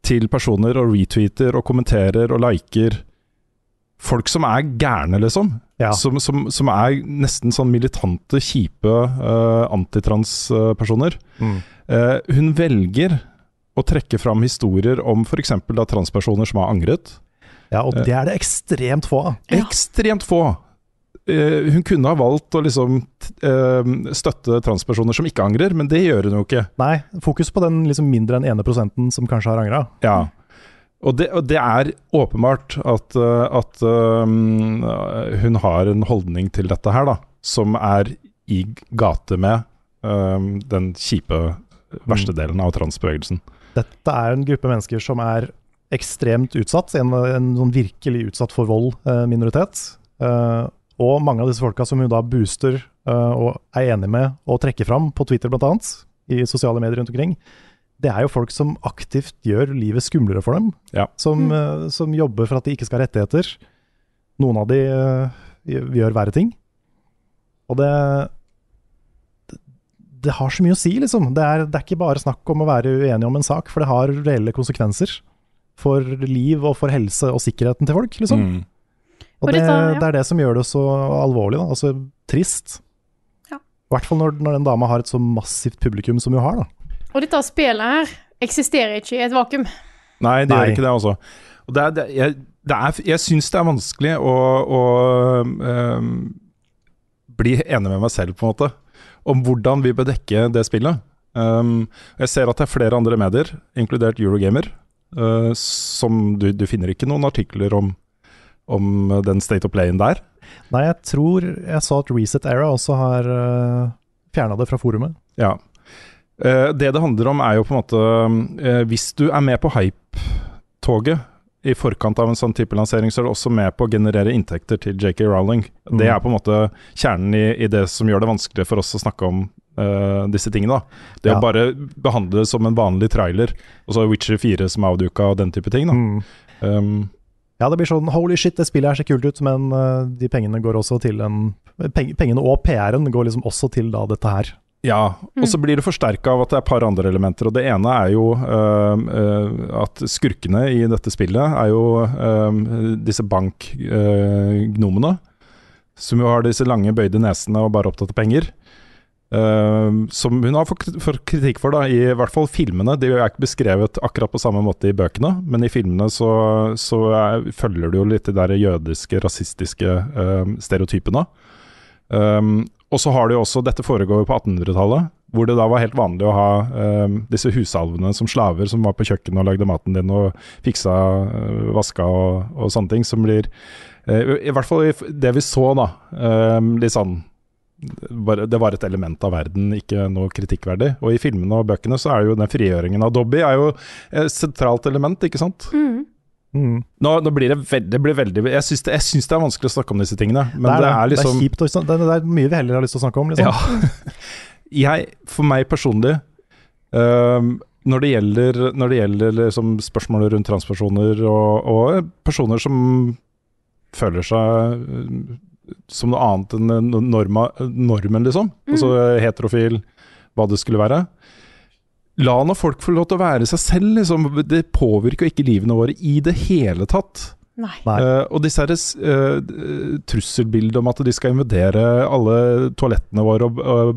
til personer og retweeter og kommenterer og liker folk som er gærne, liksom. Ja. Som, som, som er nesten sånn militante, kjipe uh, antitrans-personer. Mm. Uh, hun velger å trekke fram historier om f.eks. transpersoner som har angret. Ja, og det er det ekstremt få av. Ja. Ekstremt få! Eh, hun kunne ha valgt å liksom eh, støtte transpersoner som ikke angrer, men det gjør hun jo ikke. Nei, fokus på den liksom mindre enn ene prosenten som kanskje har angra. Ja. Og det, og det er åpenbart at, uh, at um, hun har en holdning til dette her, da, som er i gate med um, den kjipe, verste Mm. delen av transbevegelsen. Dette er en gruppe mennesker som er ekstremt utsatt, en, en sånn virkelig utsatt for vold eh, minoritet. Eh, og mange av disse folka som hun da booster uh, og er enig med og trekker fram på Twitter bl.a., i sosiale medier rundt omkring, det er jo folk som aktivt gjør livet skumlere for dem. Ja. Som, eh, som jobber for at de ikke skal ha rettigheter. Noen av de uh, gjør verre ting. Og det, det Det har så mye å si, liksom. Det er, det er ikke bare snakk om å være uenig om en sak, for det har reelle konsekvenser. For liv og for helse og sikkerheten til folk, liksom. Mm. Og det, ja. det er det som gjør det så alvorlig, da. Altså trist. Ja. I hvert fall når, når den dama har et så massivt publikum som hun har, da. Og dette spillet her eksisterer ikke i et vakuum. Nei, det Nei. gjør ikke det, altså. Og det er, det, jeg, det er, jeg syns det er vanskelig å, å um, bli enig med meg selv, på en måte, om hvordan vi bør dekke det spillet. Um, jeg ser at det er flere andre medier, inkludert Eurogamer, uh, som du, du finner ikke noen artikler om, om den state of playen der. Nei, jeg tror jeg så at Reset Era også har uh, fjerna det fra forumet. Ja. Uh, det det handler om, er jo på en måte uh, Hvis du er med på hype-toget i forkant av en sånn type lansering, så er du også med på å generere inntekter til JK Rowling. Det er på en måte kjernen i, i det som gjør det vanskelig for oss å snakke om uh, disse tingene. da. Det Ja. å bare behandle det som en vanlig trailer, og så Witcher 4 som er avduka og den type ting. da. Mm. Um, Ja, det blir sånn holy shit, det spillet her ser kult ut, men uh, de pengene går også til en peng, Pengene og PR-en går liksom også til da dette her. Ja, og så blir det forsterka av at det er et par andre elementer. og Det ene er jo øh, øh, at skurkene i dette spillet er jo øh, disse bankgnomene. som jo har disse lange, bøyde nesene og bare opptatt av penger. Øh, som hun har fått kritikk for, da, i hvert fall filmene. De er ikke beskrevet akkurat på samme måte i bøkene, men i filmene så, så er, følger du jo litt de der jødiske, rasistiske uh, stereotypene. Um, og så har du jo også, Dette foregår jo på 1800-tallet, hvor det da var helt vanlig å ha um, disse husalvene som slaver som var på kjøkkenet og lagde maten din og fiksa, uh, vaska og, og sånne ting. Som blir uh, I hvert fall det vi så, da. Um, litt sånn Det var et element av verden, ikke noe kritikkverdig. Og i filmene og bøkene så er jo den frigjøringen av Dobby er jo et sentralt element, ikke sant? Mm. Mm. Nå, nå blir det veldig, det blir veldig Jeg syns det, det er vanskelig å snakke om disse tingene, men det er, liksom det er kjipt. å- Det, det er mye vi heller har lyst til å snakke om. Liksom. Ja. Jeg, for meg personlig, um, når det gjelder, når det gjelder liksom spørsmålet rundt transpersoner og, og personer som føler seg som noe annet enn norma, normen, liksom, altså heterofil, hva det skulle være. La nå folk få lov til å være seg selv, liksom. Det påvirker ikke livene våre i det hele tatt. Eh, og disse her, uh, trusselbildet om at de skal invadere alle toalettene våre og uh,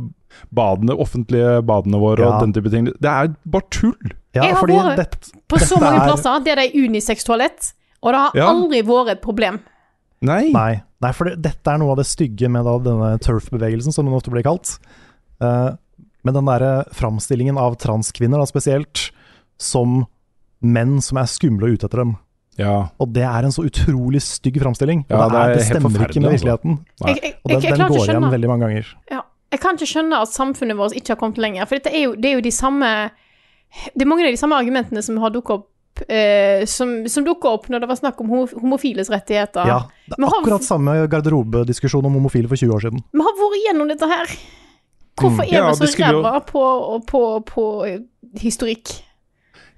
badene, offentlige badene våre Ja. og den type ting. Det er bare tull! Ja, Jeg har fordi vært- det, På så mange er- plasser der det er unisex-toalett, og det har Ja. aldri vært et problem. Nei. Nei, nei for det, dette er noe av det stygge med da denne turf-bevegelsen, som den ofte blir kalt. Uh, med den derre framstillingen av transkvinner da, spesielt, som menn som er skumle og ute etter dem. Ja. Og det er en så utrolig stygg framstilling. Ja, det, det er, det stemmer ikke med virkeligheten. altså. virkeligheten. Jeg, jeg, Og den, den går igjen veldig mange ganger. ja, Jeg kan ikke skjønne at samfunnet vårt ikke har kommet lenger. For dette er jo, det er jo de samme Det er mange av de samme argumentene som har dukket opp eh, som, som dukka opp når det var snakk om homofiles rettigheter. Ja, det Men er har- akkurat samme garderobediskusjon om homofile for 20 år siden. Vi har vært igjennom dette her. Hvorfor er Mm. Ja, vi så det jo- ræva på, på, på eh, historikk?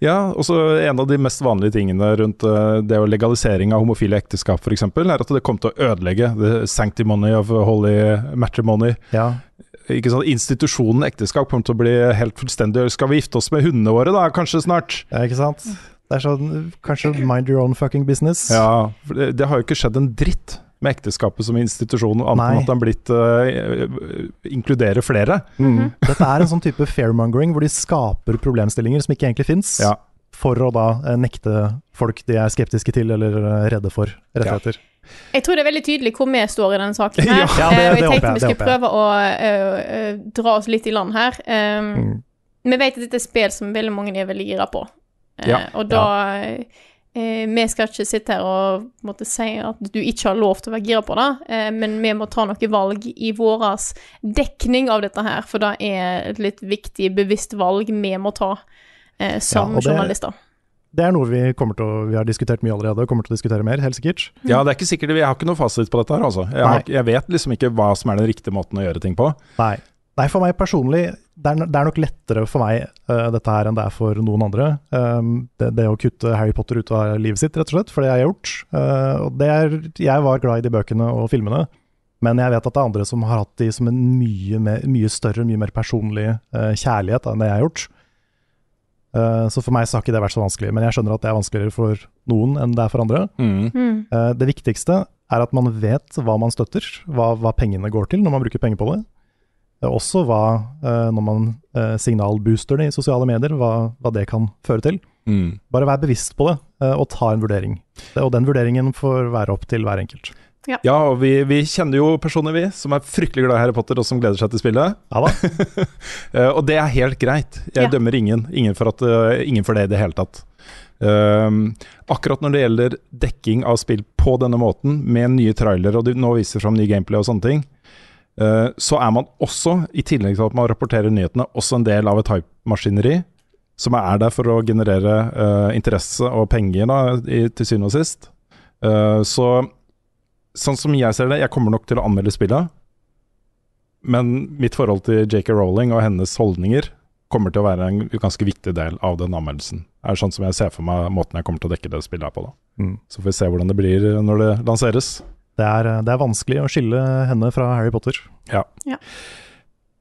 Ja, og så En av de mest vanlige tingene rundt eh, det å legalisering av homofile ekteskap f.eks., er at det kom til å ødelegge the sanctimony of holy matrimony. Ja, Ikke sant? Institusjonen ekteskap kommer til å bli helt fullstendig Skal vi gifte oss med hundene våre da, kanskje snart? ja, ikke sant? Det er sånn, kanskje mind your own fucking business. Ja, for det, det har jo ikke skjedd en dritt med ekteskapet som institusjon, annet enn at den har blitt uh, inkluderer flere. Mm. Dette er en sånn type fairmongering hvor de skaper problemstillinger som ikke egentlig fins, Ja. for å da eh, nekte folk de er skeptiske til eller eh, redde for rettigheter. Jeg tror det er veldig tydelig hvor vi står i denne saken. her. Ja, ja, det- Eh, det jeg tenkte vi skulle prøve å uh, uh, dra oss litt i land her. Um, Mm. Vi vet at dette er spill som veldig mange er veldig gira på. Eh, Ja, og da eh, eh, vi skal ikke sitte her og måtte, si at du ikke har lov til å være gira på det, eh, men vi må ta noen valg i vår dekning av dette her, for det er et litt viktig, bevisst valg vi må ta eh, som Ja, det- journalister. Det er noe vi til å Vi har diskutert mye allerede, og kommer til å diskutere mer, helt sikkert. Ja, det er ikke sikkert, Jeg har ikke noe fasit på dette her, altså. Jeg, har, jeg vet liksom ikke hva som er den riktige måten å gjøre ting på. Nei. Nei, for meg personlig, det er, det er nok lettere for meg uh, dette her enn det er for noen andre. Um, det, det å kutte Harry Potter ut av livet sitt, rett og slett, for det har jeg gjort. Uh, og det er, jeg var glad i de bøkene og filmene, men jeg vet at det er andre som har hatt de som en mye, mer, mye større, mye mer personlig uh, kjærlighet da, enn det jeg har gjort. Eh, så for meg så har ikke det vært så vanskelig, men jeg skjønner at det er vanskeligere for noen enn det er for andre. Mm. Eh, Det viktigste er at man vet hva man støtter, hva, hva pengene går til når man bruker penger på det. Eh, Også hva, eh, når man eh, signalbooster det i sosiale medier, hva, hva det kan føre til. Mm. Bare vær bevisst på det, og ta en vurdering. Det, og den vurderingen får være opp til hver enkelt. Ja, og vi, vi kjenner jo personer, vi, som er fryktelig glad i Harry Potter, og som gleder seg til spillet. Ja da. Eh, og det er helt greit. Jeg Ja. dømmer ingen. Ingen for, at, ingen for det i det hele tatt. Um, akkurat når det gjelder dekking av spill på denne måten, med nye trailere, og de nå viser fram ny gameplay og sånne ting, så er man også, i tillegg til at man rapporterer nyhetene, også en del av et hype-maskineri som er der for å generere uh, interesse og penger, da, i, til syvende og sist. Uh, så sånn som jeg ser det, jeg kommer nok til å anmelde spillet. Men mitt forhold til JK Rowling og hennes holdninger kommer til å være en ganske viktig del av den anmeldelsen. Det Er sånn som jeg ser for meg måten jeg kommer til å dekke det spillet her på. da. Mm. Så får vi se hvordan det blir når det lanseres. Det er, det er vanskelig å skille henne fra Harry Potter. Ja. Ja.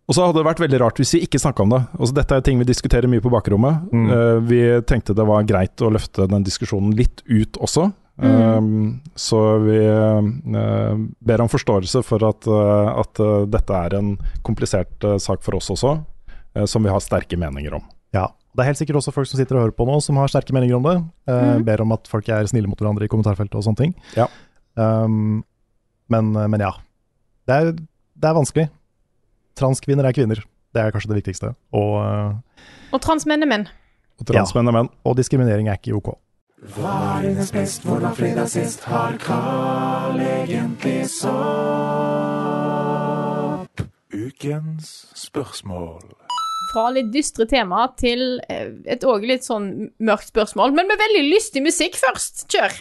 Og så hadde det vært veldig rart hvis vi ikke snakka om det. Altså, dette er ting vi diskuterer mye på bakrommet. Mm. Uh, vi tenkte det var greit å løfte den diskusjonen litt ut også. Um, så vi uh, ber om forståelse for at, uh, at eh, dette er en komplisert eh, sak for oss også, eh, som vi har sterke meninger om. Ja. Det er helt sikkert også folk som sitter og hører på nå, som har sterke meninger om det. Eh, mm. Ber om at folk er snille mot hverandre i kommentarfeltet og sånne ting. Ja. Um, men, men ja. Det er, det er vanskelig. Transkvinner er kvinner. Det er kanskje det viktigste. Og, eh, Og transmenn er menn. Og transmenn er menn. og diskriminering er ikke ok. Ukens spørsmål. Fra litt dystre tema til eh, et òg litt sånn mørkt spørsmål, men med veldig lystig musikk først. Kjør!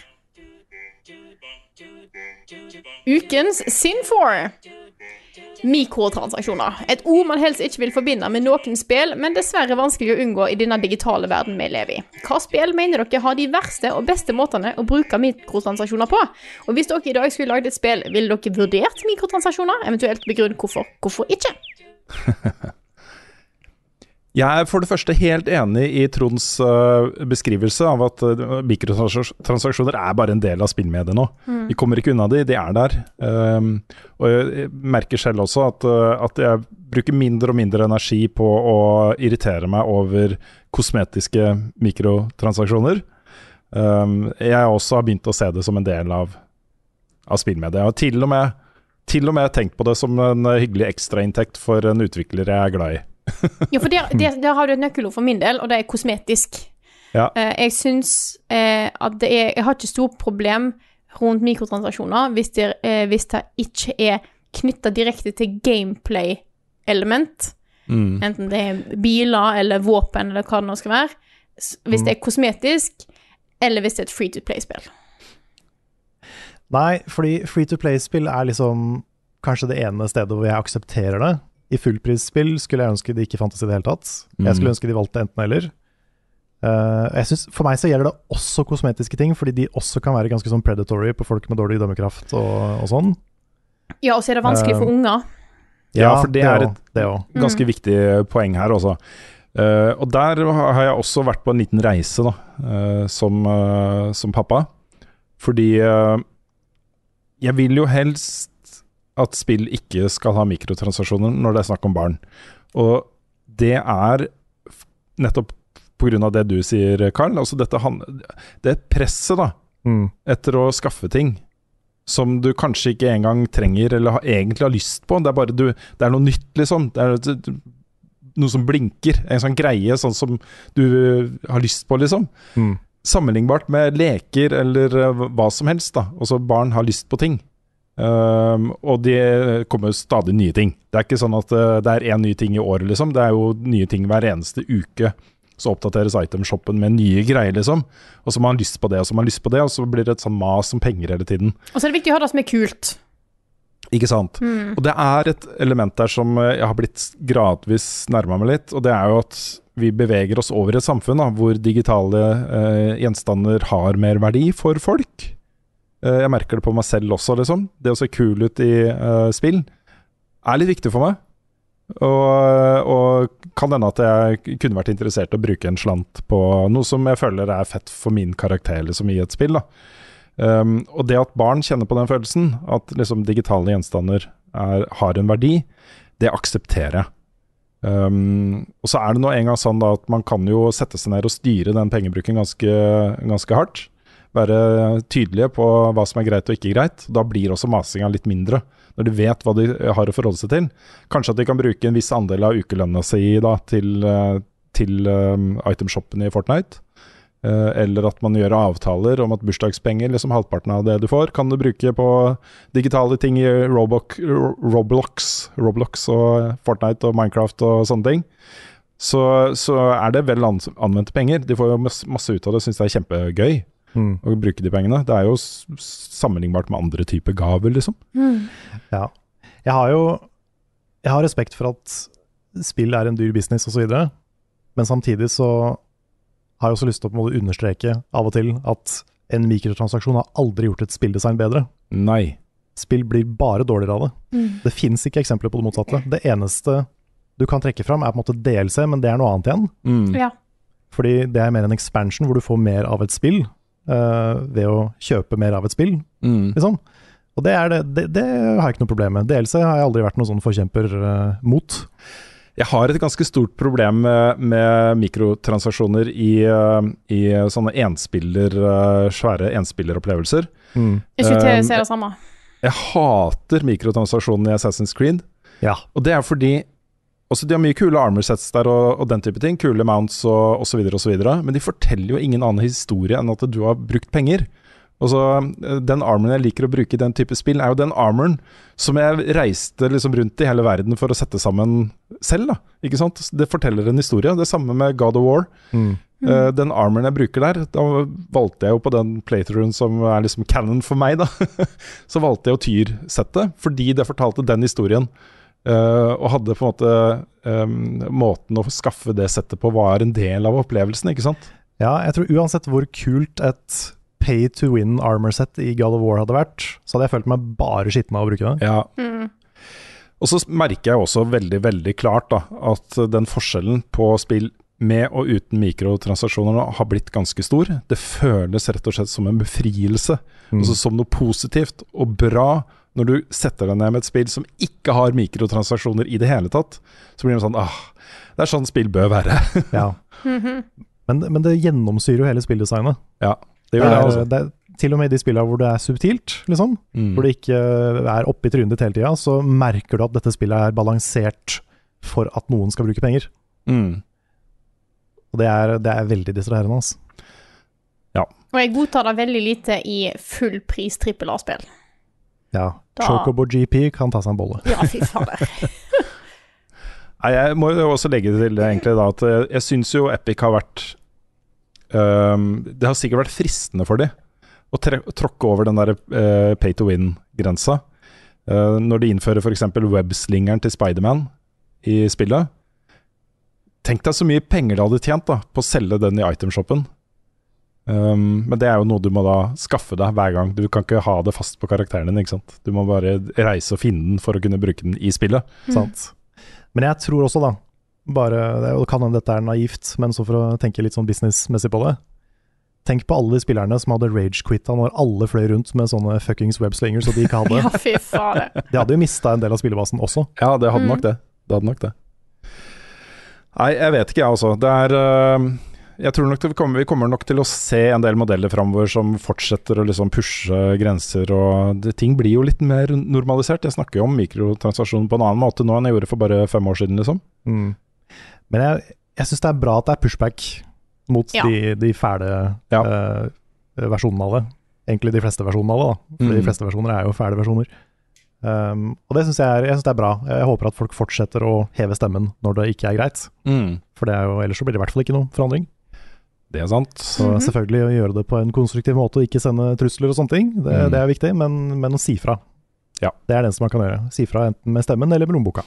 Ukens Sin for. Mikrotransaksjoner. Et ord man helst ikke vil forbinde med noen spill, men dessverre vanskelig å unngå i denne digitale verden vi lever i. Hva spill mener dere har de verste og beste måtene å bruke mikrotransaksjoner på? Og hvis dere i dag skulle lagd et spill, ville dere vurdert mikrotransaksjoner? Eventuelt begrunn hvorfor. Hvorfor ikke? Jeg er for det første helt enig i Tronds øh, beskrivelse av at øh, mikrotransaksjoner er bare en del av spillmediet nå. Vi kommer ikke unna de, de er der. Um, og jeg merker selv også at, øh, at jeg bruker mindre og mindre energi på å irritere meg over kosmetiske mikrotransaksjoner. Um, jeg også har begynt å se det som en del av, av spillmediet. Og til og, med, til og med tenkt på det som en hyggelig ekstrainntekt for en utvikler jeg er glad i. Ja, for der, der, der har du et nøkkelord for min del, og det er kosmetisk. Ja. Uh, jeg syns uh, at det er Jeg har ikke stort problem rundt mikrotransaksjoner hvis det, eh, hvis det ikke er knytta direkte til gameplay-element. Mm. Enten det er biler eller våpen eller hva det nå skal være. Hvis det er kosmetisk, eller hvis det er et free to play-spill. Nei, fordi free to play-spill er liksom kanskje det ene stedet hvor jeg aksepterer det. I fullprisspill skulle jeg ønske de ikke fantes i det hele tatt. Jeg skulle ønske de valgte enten-eller. jeg synes, for meg så gjelder det også kosmetiske ting, fordi de også kan være ganske sånn predatory på folk med dårlig dømmekraft og, og sånn. Ja, og så er det vanskelig for Eh, unger. Ja, for det er et- det òg. ganske viktig poeng her også. Uh, og der har jeg også vært på en liten reise da, eh, som, eh, som pappa. Fordi eh, jeg vil jo helst at spill ikke skal ha mikrotransaksjoner når det er snakk om barn. Og det er nettopp pga. det du sier, Karl. Altså dette han, det presset da, Mm. etter å skaffe ting som du kanskje ikke engang trenger eller har, egentlig har lyst på. Det er bare du, det er noe nytt, liksom. Det er noe som blinker. En sånn greie sånn som du har lyst på, liksom. Mm. sammenlignbart med leker eller eh, hva som helst. da. Også Barn har lyst på ting. Um, og det kommer stadig nye ting. Det er ikke sånn at uh, det er én ny ting i året, liksom. Det er jo nye ting hver eneste uke. Så oppdateres itemshoppen med nye greier, liksom. Og så har man lyst på det, og så må man lyst på det, og så blir det et sånn mas om penger hele tiden. Og så er det viktig å ha det som er kult. Ikke sant. Mm. Og det er et element der som eh, jeg har blitt gradvis nærma meg litt, og det er jo at vi beveger oss over et samfunn da, hvor digitale eh, gjenstander har mer verdi for folk. Eh, jeg merker det på meg selv også, liksom. Det å se kul ut i uh, spill er litt viktig for meg. Og, og kan hende at jeg kunne vært interessert i å bruke en slant på noe som jeg føler er fett for min karakter liksom, i et spill. Um, og det at barn kjenner på den følelsen, at liksom, digitale gjenstander er, har en verdi, det aksepterer jeg. Um, og så er det nå en gang sånn da, at man kan jo sette seg ned og styre den pengebruken ganske, ganske hardt. Være tydelige på hva som er greit og ikke greit. Da blir også masinga litt mindre, når de vet hva de har å forholde seg til. Kanskje at de kan bruke en viss andel av ukelønna si da, til, eh, til um, itemshoppen i Fortnite. Uh, eller at man gjør avtaler om at bursdagspenger, liksom halvparten av det du får, kan du bruke på digitale ting i Roblox, Roblox, Roblox og Fortnite og Minecraft og sånne ting. Så, så er det vel an- anvendte penger. De får jo masse, ut av det, syns det er kjempegøy Mm. å bruke de pengene. Det er jo sammenlignbart med andre typer gaver, liksom. Ja. Jeg har jo Jeg har respekt for at spill er en dyr business osv., men samtidig så har jeg også lyst til å understreke av og til at en mikrotransaksjon har aldri gjort et spilldesign bedre. Nei. Spill blir bare dårligere av det. Mm. Det fins ikke eksempler på det motsatte. Det eneste du kan trekke fram, er på en måte DLC, men det er noe annet igjen. Mm. Ja. Fordi det er mer en expansion hvor du får mer av et spill eh, ved å kjøpe mer av et spill, Mm. liksom. Og det, er det, det, det har jeg ikke noe problem med. DLC har jeg aldri vært noen sånn forkjemper uh, mot. Jeg har et ganske stort problem med, med mikrotransaksjoner i, eh, i sånne enspiller, svære enspilleropplevelser. Jeg skulle til å det samme. Jeg hater mikrotransaksjonene i Assassin's Creed. Ja. Og det er fordi også De har mye kule armor sets der og, og den type ting. Kule mounts og osv. osv. Men de forteller jo ingen annen historie enn at du har brukt penger. Og så eh, Den armoren jeg liker å bruke i den type spill, er jo den armoren som jeg reiste liksom rundt i hele verden for å sette sammen selv. da, ikke sant? Det forteller en historie. Det samme med God of War. Eh, den armoren jeg bruker der, da valgte jeg jo på den playthroughen som er liksom canon for meg, da. så valgte jeg jo Tyr-settet, fordi det fortalte den historien. Eh, og hadde på en måte um, Måten å skaffe det settet på var en del av opplevelsen, ikke sant? Ja, jeg tror uansett hvor kult et pay to win armor set i God of War hadde vært, så hadde jeg følt meg bare skitten av å bruke det. Ja. Mm. Og så merker jeg også veldig, veldig klart da, at den forskjellen på spill med og uten mikrotransaksjoner nå har blitt ganske stor. Det føles rett og slett som en befrielse, Mm. altså som noe positivt og bra. Når du setter deg ned med et spill som ikke har mikrotransaksjoner i det hele tatt, så blir det sånn ah, Det er sånn spill bør være. Ja. Men, men det gjennomsyrer jo hele spilldesignet. ja, det gjør det. er- Altså. det er til og med i de spillene hvor det er subtilt, liksom, Mm. hvor det ikke er oppi trynet ditt hele tida, så merker du at dette spillet er balansert for at noen skal bruke penger. Mm. Og det er, det er veldig distraherende. Altså. Ja. Og jeg godtar det veldig lite i fullpris trippel A-spill. Ja. Da- Chocobo GP kan ta seg en bolle. Ja, fy fader. Nei, jeg må jo også legge til det egentlig da at eh, jeg syns jo Epic har vært um, Det har sikkert vært fristende for dem å tråkke over den der uh, pay to win-grensa. Uh, når de innfører f.eks. webslingeren til Spiderman i spillet. Tenk deg så mye penger de hadde tjent da på å selge den i itemshopen. Um, men det er jo noe du må da skaffe deg hver gang. Du kan ikke ha det fast på karakteren din. ikke sant? Du må bare reise og finne den for å kunne bruke den i spillet. Sant? Men jeg tror også, da bare, det kan hende dette er naivt, men så for å tenke litt sånn businessmessig på det Tenk på alle de spillerne som hadde rage-quitta når alle fløy rundt med sånne fuckings webslingers og de ikke hadde. Ja, fy faen. De hadde jo mista en del av spillebasen også. Ja, det hadde nok det. Det hadde nok det. Nei, jeg vet ikke, jeg også. Det er øh, Jeg tror nok det kommer, vi kommer nok til å se en del modeller framover som fortsetter å liksom pushe grenser, og det, ting blir jo litt mer normalisert. Jeg snakker jo om mikrotransaksjoner på en annen måte nå enn jeg gjorde for bare fem år siden, liksom. Mm. Men jeg, jeg syns det er bra at det er pushback. mot Ja. de, de fæle Ja. uh, versjonene av det. Egentlig de fleste versjonene av det, da. For Mm. de fleste versjoner er jo fæle versjoner. Um, og det syns jeg, er- jeg synes det er bra. Jeg håper at folk fortsetter å heve stemmen når det ikke er greit. Mm. For det er jo, ellers så blir det i hvert fall ikke noe forandring. Det er sant. Så Mhm. selvfølgelig å gjøre det på en konstruktiv måte og ikke sende trusler og sånne ting, det, Mm. det er viktig, men, men å si fra. Ja. Det er det eneste man kan gjøre. Si fra enten med stemmen eller med lommeboka.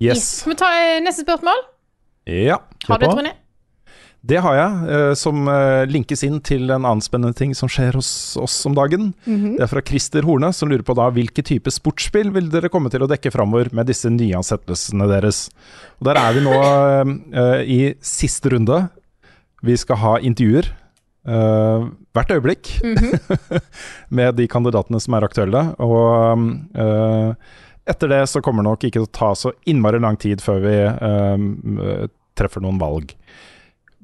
Yes. Skal vi ta eh, neste spørsmål? Ja. Har du et, på. Det har jeg, eh, som eh, linkes inn til en annen spennende ting som skjer hos oss om dagen. Mhm. Det er fra Christer Horne, som lurer på da hvilke type sportsspill vil dere komme til å dekke framover med disse nyansettelsene deres. Og Der er vi nå eh, i siste runde. Vi skal ha intervjuer Uh, hvert øyeblikk Mhm. med de kandidatene som er aktuelle. Og uh, etter det så kommer det nok ikke til å ta så innmari lang tid før vi treffer noen valg.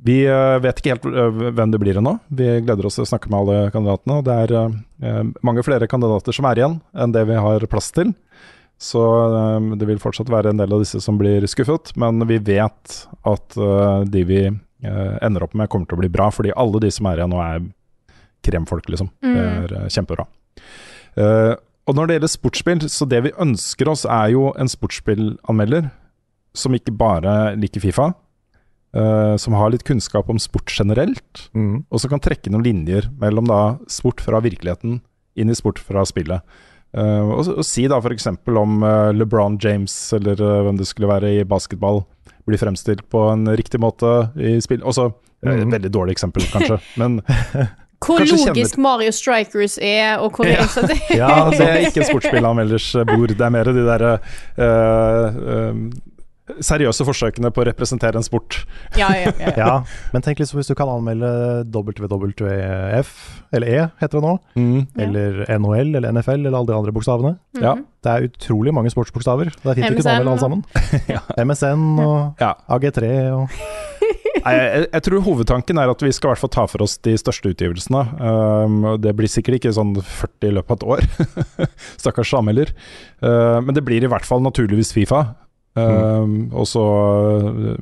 Vi eh, vet ikke helt eh, hvem det blir ennå. Vi gleder oss til å snakke med alle kandidatene. og Det er eh, mange flere kandidater som er igjen enn det vi har plass til. Så det vil fortsatt være en del av disse som blir skuffet, men vi vet at de vi ender opp med, kommer til å bli bra. Fordi alle de som er igjen nå, er kremfolk, liksom. Det Mm. er eh, kjempebra. Og når det gjelder sportsspill, så det vi ønsker oss, er jo en sportsspillanmelder som ikke bare liker Fifa, eh, som har litt kunnskap om sport generelt, Mm. og som kan trekke noen linjer mellom da sport fra virkeligheten inn i sport fra spillet. Uh, og, og si da f.eks. om uh, LeBron James, eller hvem det skulle være i basketball, blir fremstilt på en riktig måte i spill. Også Mhm. et veldig dårlig eksempel, kanskje, men Hvor Kanskje kjenner- logisk Mario Strikers er, og hvor Ja. det, Ja, det er ikke sportsspillanmelders bord. Det er mer de derre seriøse forsøkene på å representere en sport. ja, ja, ja, ja. Ja, men tenk litt så hvis du kan anmelde WWF, eller E heter det nå, mm. eller NHL eller NFL eller alle de andre bokstavene. Ja. Mhm. Det er utrolig mange sportsbokstaver. Det er fint å kunne MSN, anmelde alle sammen. MSN og Ja. AG3 og Nei, jeg, jeg tror hovedtanken er at vi skal i hvert fall ta for oss de største utgivelsene. Um, det blir sikkert ikke sånn 40 i løpet av et år. Stakkars anmelder. Uh, men det blir i hvert fall naturligvis Fifa. Um, Og så uh,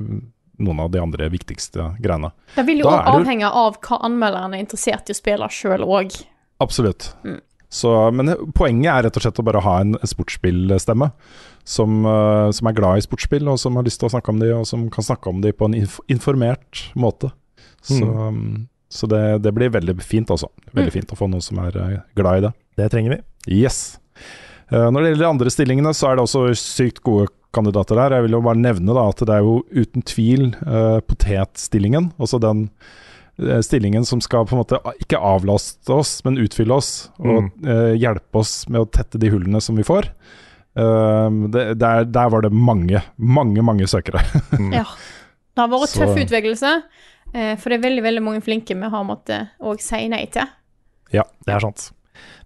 noen av de andre viktigste greiene. Det vil jo er du- avhenge av hva anmelderen er interessert i å spille sjøl òg. Absolutt. Mm. Så, men poenget er rett og slett å bare ha en sportsspillstemme som, uh, som er glad i sportsspill, og som har lyst til å snakke om de, og som kan snakke om de på en inf informert måte. Så, um, så det, det blir veldig fint, altså. Veldig Mm. fint å få noen som er uh, glad i det. Det trenger vi. Yes. Uh, når det gjelder de andre stillingene, så er det også sykt gode kandidater der. Jeg vil jo bare nevne da, at det er jo uten tvil uh, potetstillingen. Altså den uh, stillingen som skal på en måte ikke avlaste oss, men utfylle oss. Og uh, hjelpe oss med å tette de hullene som vi får. Uh, det, der, der var det mange, mange, mange søkere. Ja. Det har vært Så- tøff utvelgelse, for det er veldig veldig mange flinke vi har måttet òg si nei til. Ja, det er sant.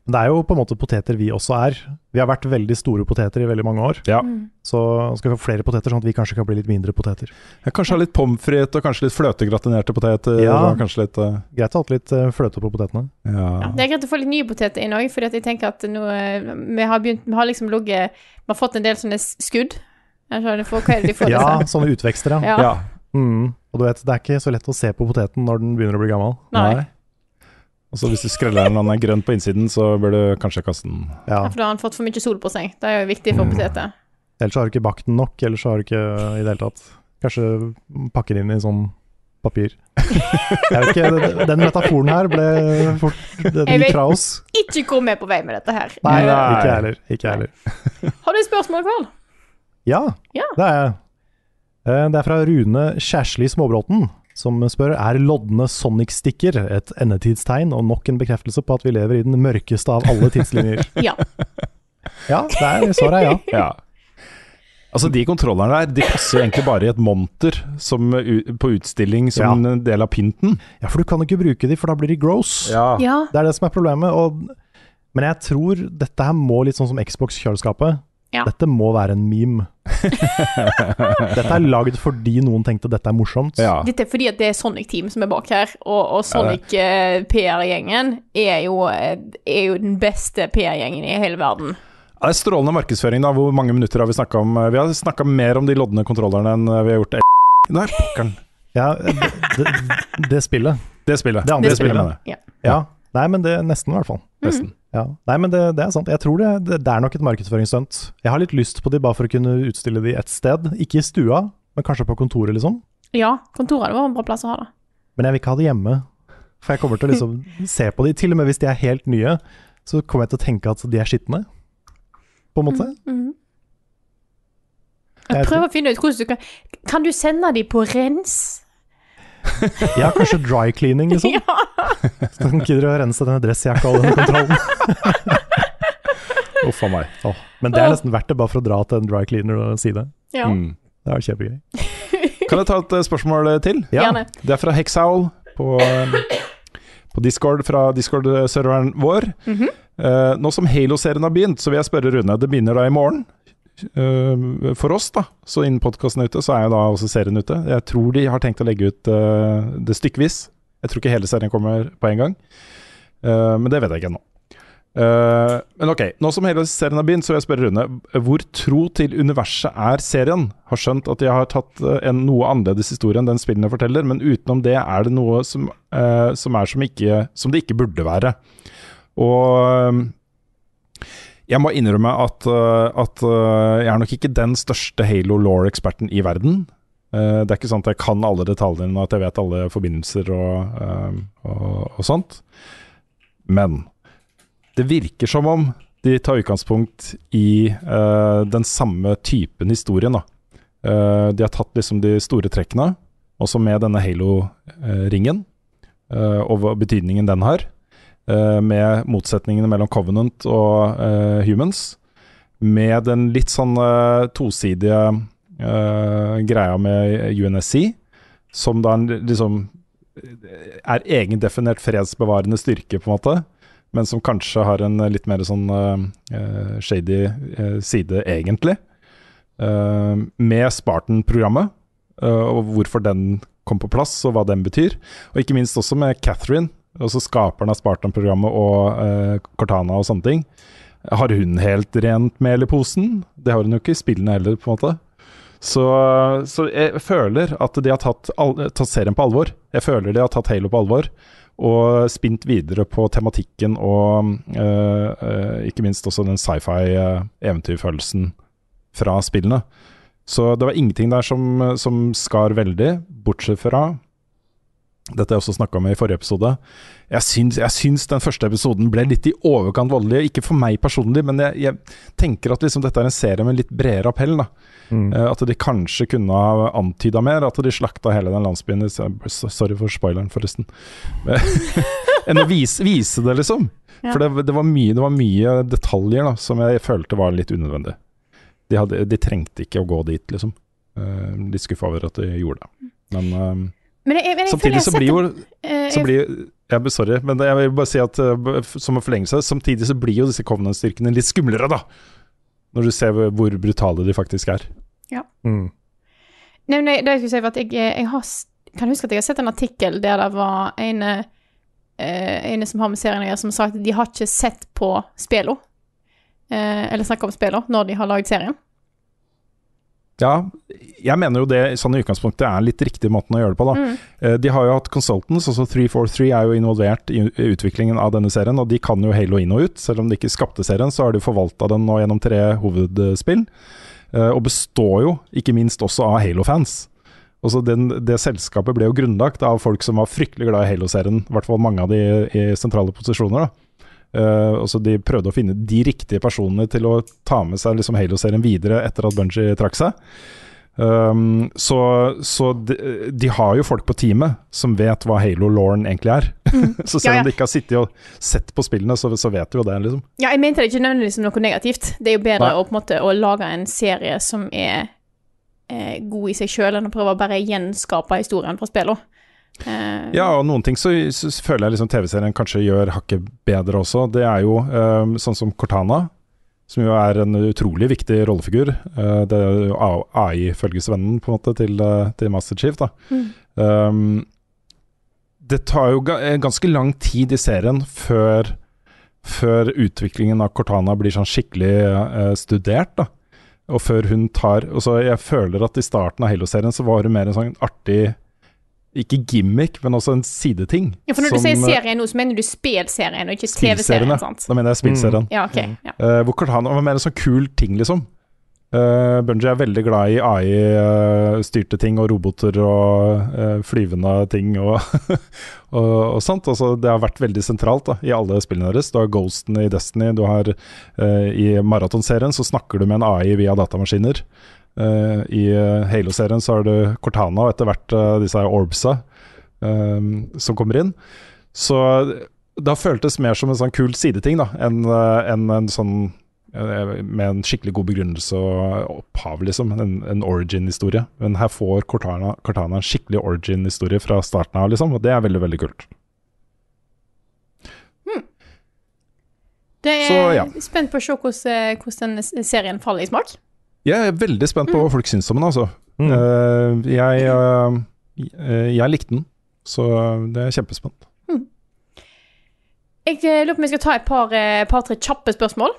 Men det er jo på en måte poteter vi også er. Vi har vært veldig store poteter i veldig mange år. Ja. Mm. Så skal vi få flere poteter, sånn at vi kanskje kan bli litt mindre poteter. Jeg kanskje ha litt pommes frites og kanskje litt fløtegratinerte poteter. Ja. og Kanskje litt uh, Greit å ha litt eh, fløte på potetene. ja. Ja, det er greit å få litt nye poteter inn òg, for jeg tenker at nå eh, Vi har begynt Vi har liksom ligget Vi har fått en del sånne skudd. Skjønner, for, hva er det de får? Ja, sånne utvekster, ja. Ja. ja. Mm. Og du vet, det er ikke så lett å se på poteten når den begynner å bli gammel. Nei. Og så hvis du skreller den og den er grønn på innsiden, så bør du kanskje kaste den. Ja. For da har han fått for mye sol på seg. Det er jo viktig for Mm. poteter. Ellers har du ikke bakt den nok, ellers har du ikke i det hele tatt Kanskje pakke den inn i sånn papir. Jeg vet ikke, den- Den metaforen her ble fort Den Jeg vet- gikk fra oss. Ikke hvor vi er på vei med dette her. Nei, Nei. ikke jeg heller. Ikke heller. Har du et spørsmål, Karl? Ja, Ja. det er jeg. Eh, Det er fra Rune Kjærsli Småbråten, som spør er lodne Sonic-stikker et endetidstegn og nok en bekreftelse på at vi lever i den mørkeste av alle tidslinjer. Ja. Ja, det er svaret er ja. Ja. Altså De kontrollerne der De passer egentlig bare i et monter som, på utstilling som en del av pynten. Ja, for du kan ikke bruke de, for da blir de gross. Ja. ja. Det er det som er problemet. Og, men jeg tror dette her må litt sånn som Xbox-kjøleskapet. Ja. Dette må være en meme. dette er lagd fordi noen tenkte dette er morsomt. Ja. Dette er fordi at det er Sonic Team som er bak her, og, og Sonic ja, PR-gjengen er, jo, eh, er jo den beste PR-gjengen i hele verden. Ja, Det er strålende markedsføring. da Hvor mange minutter har vi snakka om? Vi har snakka mer om de lodne kontrollerne enn vi har gjort Nei, pokkeren. Ja, det, det, det spillet. Det spillet. Det andre Det spillet, spillet. mener jeg. Ja. Ja. Nei, men det er nesten, i hvert fall. Nesten. Ja. Nei, men det, det er sant. Jeg tror det, det, det er nok et markedsføringsstunt. Jeg har litt lyst på de bare for å kunne utstille de et sted. Ikke i stua, men kanskje på kontoret, liksom. Ja, kontoret var en bra plass å ha det. Men jeg vil ikke ha det hjemme. For jeg kommer til å liksom se på de, til og med hvis de er helt nye, så kommer jeg til å tenke at de er skitne, på en måte. Mm, Jeg Jeg prøver å finne ut hvordan du kan Kan du sende de på rens? Ja, kanskje dry cleaning, liksom. Ja. Så kan ikke dere rense denne dressjakka og denne kontrollen. Uff a meg. Oh. men det er nesten verdt det, bare for å dra til en dry cleaner og si det. ja. Mm. Det er kjempegøy. Kan jeg ta et eh, spørsmål til? Ja. Gjerne. Det er fra Hexowl på, eh, på Discord, fra Discord-serveren vår. Mm -hmm. uh, nå som Halo-serien har begynt, så vil jeg spørre Rune. Det begynner da i morgen. Eh, for oss, da. Så innen podkasten er ute, så er jo da også serien ute. Jeg tror de har tenkt å legge ut eh, det stykkevis. Jeg tror ikke hele serien kommer på en gang. Eh, men det vet jeg ikke ennå. Men ok, nå som hele serien har begynt, så vil jeg spørre Rune. Hvor tro til universet er serien? Har skjønt at de har tatt en noe annerledes historie enn den spillene forteller, men utenom det er det noe som, som er som, ikke, som det ikke burde være. Og jeg må innrømme at, eh, at eh, jeg er nok ikke den største Halo Law-eksperten i verden. Eh, det er ikke sånn at jeg kan alle detaljene at jeg vet alle forbindelser og, og, og sånt. Men det virker som om de tar utgangspunkt i uh, den samme typen historien. Eh, de har tatt liksom de store trekkene, også med denne Halo-ringen, uh, og betydningen den har. Eh, med motsetningene mellom Covenant og eh, Humans. Med den litt sånn eh, tosidige greia med UNSC, som da liksom er egendefinert fredsbevarende styrke, på en måte men som kanskje har en litt mer sånn uh, shady uh, side, egentlig. Uh, med Spartan-programmet, og hvorfor den kom på plass, og hva den betyr. Og ikke minst også med Catherine, også skaperen av Spartan-programmet og eh, Cortana og sånne ting. Har hun helt rent mel i posen? Det har hun jo ikke i spillene heller, på en måte. Så, så jeg føler at de har tatt, tatt serien på alvor. Jeg føler de har tatt Halo på alvor og spint videre på tematikken og øh, øh, ikke minst også den sci-fi-eventyrfølelsen fra spillene. Så det var ingenting der som, som skar veldig, bortsett fra dette har jeg også snakka om i forrige episode. Jeg syns, jeg syns den første episoden ble litt i overkant voldelig. Ikke for meg personlig, men jeg, jeg tenker at liksom dette er en serie med litt bredere appell. da. Mm. Eh, at de kanskje kunne ha antyda mer, at de slakta hele den landsbyen. Sorry for spoileren, forresten. Enn å vise, vise det, liksom. Ja. For det, det, var mye, det var mye detaljer da, som jeg følte var litt unødvendig. De, hadde, de trengte ikke å gå dit, liksom. Eh, litt skuffa over at de gjorde det. Men eh, Men jeg, men jeg samtidig jeg så blir jo eh, så blir, ja, Sorry, men jeg vil bare si at eh, som en forlengelse, samtidig så blir jo disse Covenant-styrkene litt skumlere, da. Når du ser hvor- brutale de faktisk er. Mm. Nei, nei, det jeg skulle si var at jeg, jeg har, kan huske at jeg har sett en artikkel der det var en, eh, en som har med serien å gjøre, som sa at de har ikke sett på spela, Eh, eller snakka om spela, når de har lagd serien. Ja, jeg mener jo det sånn i utgangspunktet er litt riktig måten å gjøre det på, da. Mm. Eh, De har jo hatt consultants, altså 343 er jo involvert i utviklingen av denne serien, og de kan jo Halo inn og ut. Selv om de ikke skapte serien, så har de forvalta den nå gjennom tre hovedspill. eh, Og består jo ikke minst også av Halo-fans. Også den, det selskapet ble jo grunnlagt av folk som var fryktelig glad i Halo-serien, i hvert fall mange av de i sentrale posisjoner. da. Eh, og så De prøvde å finne de riktige personene til å ta med seg liksom Halo-serien videre etter at Bungie trakk seg. Um, så så de, de har jo folk på teamet som vet hva Halo-lauren egentlig er. så selv Ja, ja. om de ikke har sittet og sett på spillene, så, så vet de jo det, liksom. Ja, jeg mente det ikke nødvendigvis noe negativt. Det er jo bedre å, måte, å lage en serie som er eh, god i seg sjøl, enn å prøve å bare gjenskape historien fra spillene. Eh, Ja, og noen ting så, så føler jeg liksom TV-serien kanskje gjør hakket bedre også. Det er jo um, sånn som Cortana, som jo er en utrolig viktig rollefigur. Uh, det er jo AI-følgesvennen på en måte til, uh, til Master Chief. da. Mm. Um, det tar jo ga eh, ganske lang tid i serien før, før utviklingen av Cortana blir sånn skikkelig eh, studert. da. Og før hun tar og så Jeg føler at i starten av Halo-serien så var hun mer en sånn artig ikke gimmick, men også en sideting. Ja, for når som, du sier eh, serien nå, så mener du spillserien og ikke TV-serien, ja. sant? Da mener jeg spillserien. Ja, ok. Ja. Uh, hvor Cortana var mer en sånn kul ting, liksom. Uh, Bungie er veldig glad i AI-styrte ting og roboter og uh, flyvende ting og, og, og sånt. Altså, det har vært veldig sentralt da, i alle spillene deres. Du har Ghosten i Destiny, du har uh, i Marathon-serien så snakker du med en AI via datamaskiner. Eh, I eh, Halo-serien så er det Cortana og etter hvert eh, disse Orbsa som kommer inn. Så det har føltes mer som en sånn kul sideting da, enn enn en sånn med en skikkelig god begrunnelse og opphav, liksom. En, en origin-historie. Men her får Cortana, Cortana en skikkelig origin-historie fra starten av, liksom. Og det er veldig, veldig kult. Det er Så, ja. spent på å se hvordan, hvordan serien faller i smak. Jeg er veldig spent på hva folk syns om den, altså. Mm. Uh, jeg, uh, jeg likte den, så det er kjempespent. Jeg eh, lurer på om jeg skal ta et par-tre par-tre kjappe spørsmål.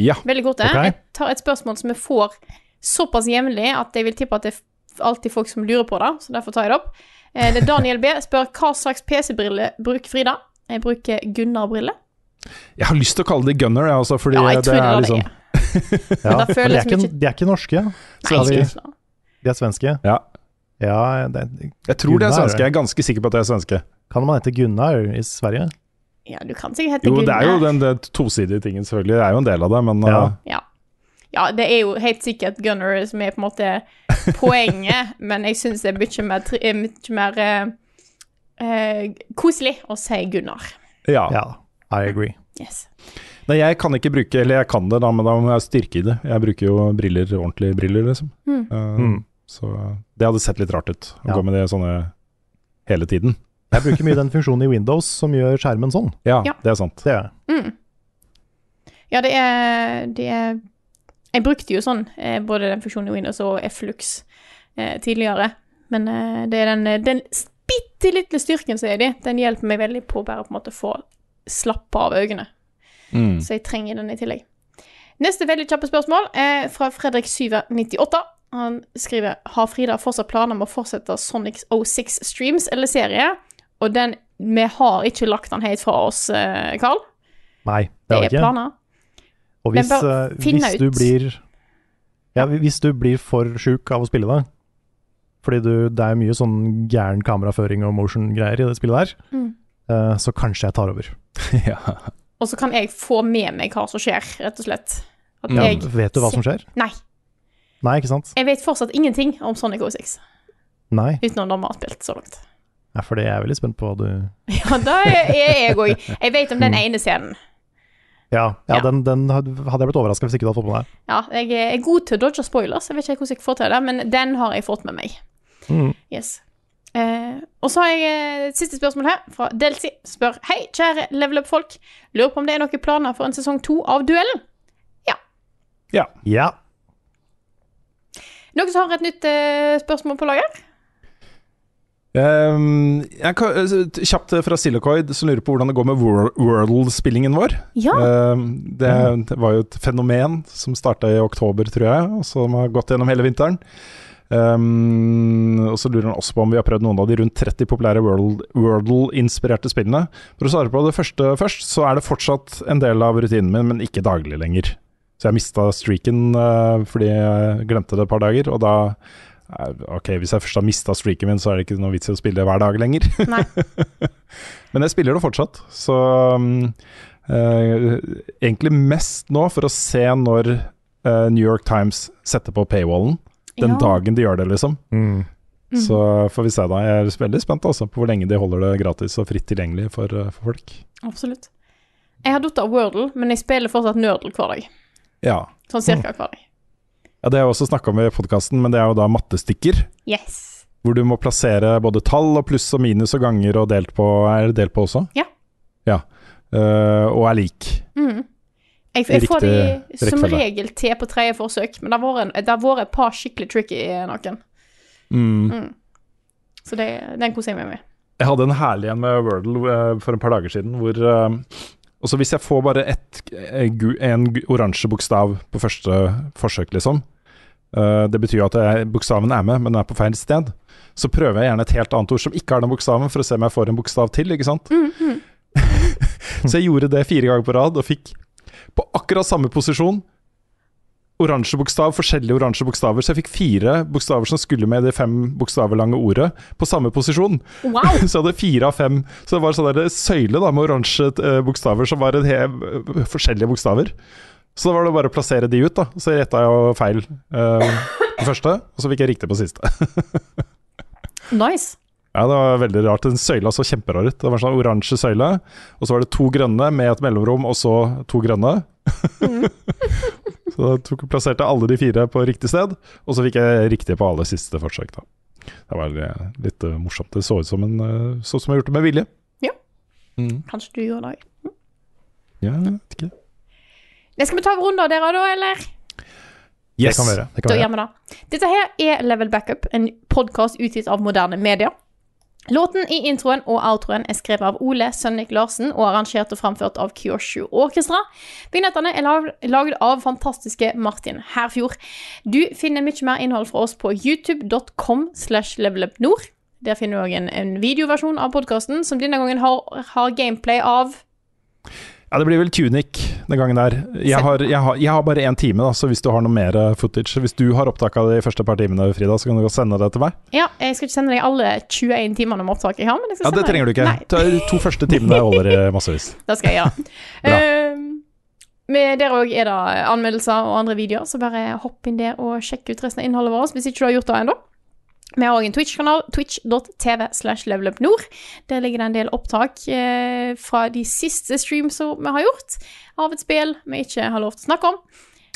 Ja. Veldig korte. Okay. Jeg tar et spørsmål som vi får såpass jevnlig at jeg vil tippe at det er alltid folk som lurer på det, så derfor tar jeg det opp. Eh, Det er Daniel B. spør hva slags PC-briller bruker Frida. Jeg bruker Gunnar-briller. Jeg har lyst til å kalle det Gunner, jeg også, fordi Ja, jeg det det er er liksom det. Ja, men de, er ikke, de er ikke norske. Har de er svenske. Ja. Ja, det, Jeg tror de er svenske. Jeg er ganske sikker på at de er svenske. kan man hete Gunnar i Sverige? Ja, du kan sikkert hete Jo, Gunnar. det er jo den det tosidige tingen, selvfølgelig. Det er jo en del av det, men Ja. uh, Ja. ja, det er jo helt sikkert Gunnar som er på en måte poenget, men jeg syns det er mye mer, eh, mye mer eh, eh, koselig å si Gunnar. ja. Ja, I agree. Yes. Nei, jeg kan ikke bruke Eller jeg kan det, da, men da må jeg styrke i det. Jeg bruker jo briller, ordentlige briller, liksom. Mm. Uh, Mm. Så det hadde sett litt rart ut å Ja. gå med det sånne hele tiden. Jeg bruker mye den funksjonen i Windows som gjør skjermen sånn. Ja, Ja. det er sant. Det er. Mm. Ja, det er, det er Jeg brukte jo sånn, eh, både den funksjonen i Windows og Flux eh, tidligere. Men eh, det er den, den bitte lille styrken som er i de, den hjelper meg veldig på å bare på en måte få slappe av øynene. Mm. Så jeg trenger den i tillegg. Neste veldig kjappe spørsmål er fra Fredrik798. Han skriver Har Frida fortsatt planer om å fortsette Sonic 06 streams eller serie? Og den Vi har ikke lagt den helt fra oss, eh, Carl. Nei, det har vi ikke. planer. Og hvis, eh, hvis du blir Ja, hvis du blir for sjuk av å spille det, fordi du, det er mye sånn gæren kameraføring og motion-greier i det spillet der, Mm. Uh, så kanskje jeg tar over. ja. Og så kan jeg få med meg hva som skjer, rett og slett. Ja, vet du hva som skjer? Nei. Nei, ikke sant? Jeg vet fortsatt ingenting om Sonic 06, Nei, utenom det vi har spilt så langt. ja, for det er jeg veldig spent på hva du Ja, da er jeg òg. Jeg vet om den ene scenen. Ja, ja, Ja. Den, den hadde jeg blitt overraska hvis ikke du hadde fått med deg. Ja, jeg er god til å dodge spoilers. Jeg vet ikke hvordan jeg får til det, men den har jeg fått med meg. Mm. Yes. Eh, og så har jeg eh, et siste spørsmål her, fra Delsi. Spør Hei, kjære level up-folk. Lurer på om det er noen planer for en sesong to av Duellen? ja. Ja. Noen som har et nytt eh, spørsmål på lager? Um, jeg kan, eh, kjapt fra Silicoid, som lurer på hvordan det går med Wor- Wordle-spillingen vår. Ja. Um, det, det var jo et fenomen som starta i oktober, tror jeg, og som har gått gjennom hele vinteren. Um, og så lurer han også på om vi har prøvd noen av de rundt 30 populære Wordle- Wordle-inspirerte spillene. For å svare på det første først, så er det fortsatt en del av rutinen min, men ikke daglig lenger. Så jeg mista streaken uh, fordi jeg glemte det et par dager, og da eh, Ok, hvis jeg først har mista streaken min, så er det ikke noe vits i å spille hver dag lenger. Men jeg spiller det fortsatt, så um, uh, Egentlig mest nå for å se når uh, New York Times setter på paywallen. Den Ja. dagen de gjør det, liksom. Mm. Så får vi se, da. Jeg er veldig spent altså, på hvor lenge de holder det gratis og fritt tilgjengelig for, eh, for folk. Absolutt. Jeg har datt av Wordle, men jeg spiller fortsatt Nerdle hver dag. Ja. Sånn cirka hver dag. ja det har jeg også snakka om i podkasten, men det er jo da mattestykker. Yes. Hvor du må plassere både tall og pluss og minus og ganger og delt på. Er det delt på også? Ja. Ja. Uh, og er lik. Mhm. Jeg, jeg får de som regel til på tredje forsøk, men det har vært, et par skikkelig tricky noen. Mm. Så det, den koser jeg meg med. Jeg hadde en herlig en med Wordle eh, for et par dager siden, hvor eh, også hvis jeg får bare ett, eh, en oransje bokstav på første forsøk, liksom, Eh, det betyr jo at jeg, bokstaven er med, men den er på feil sted. Så prøver jeg gjerne et helt annet ord som ikke har den bokstaven, for å se om jeg får en bokstav til, ikke sant. så jeg gjorde det fire ganger på rad, og fikk på akkurat samme posisjon oransje bokstav, forskjellige oransje bokstaver. Så jeg fikk fire bokstaver som skulle med det fem bokstaver lange ordet, på samme posisjon. Wow! Så jeg hadde fire av fem. Så det var sånn der søyle da, med oransje eh, bokstaver som var eh, forskjellige bokstaver. Så da var det bare å plassere de ut, da. Så retta jeg jo feil uh, på første, og så fikk jeg riktig på siste. Nice. Ja, det var veldig rart. Den søyla så kjemperar ut. Det var en sånn oransje søyle, og så var det to grønne med et mellomrom, og så to grønne. så jeg tok, plasserte alle de fire på riktig sted, og så fikk jeg riktig på alle siste forsøk. da. Det var eh, litt uh, morsomt. Det så ut som en uh, sånn som jeg gjorde det med vilje. Ja. Mm. Kanskje du gjorde det. Ja, jeg vet ikke. Det skal vi ta en runde av dere, da, eller? Det kan vi gjøre. Det kan Da gjør vi det. Dette her er Level Backup, en podkast utgitt av moderne media. Låten i introen og outroen er skrevet av Ole Sønnik Larsen og arrangert og framført av Kyoshu Orkestra. Vignettene er lag- lagd av fantastiske Martin Herfjord. Du finner mye mer innhold fra oss på youtube.com slash levelupnord. Der finner du òg en, en videoversjon av podkasten, som denne gangen har, har gameplay av Ja, det blir vel Tunic den gangen der. Jeg har, jeg har, jeg har bare én time, da, så hvis du har noe mer eh, footage Hvis du har opptak av de første par timene, Frida, så kan du godt sende det til meg. Ja, jeg skal ikke sende deg alle 21 timene med opptak jeg har, men jeg skal Ja, Det trenger du ikke. Nei. Ta to første timene holder i massevis. Det skal jeg gjøre. Ehm, med der òg er det anmeldelser og andre videoer, så bare hopp inn der og sjekk ut resten av innholdet vårt hvis ikke du har gjort det ennå. Vi har òg en Twitch-kanal, twitch.tv slash levelupnord. Der ligger det en del opptak eh, fra de siste streamsa vi har gjort, av et spill vi ikke har lov til å snakke om.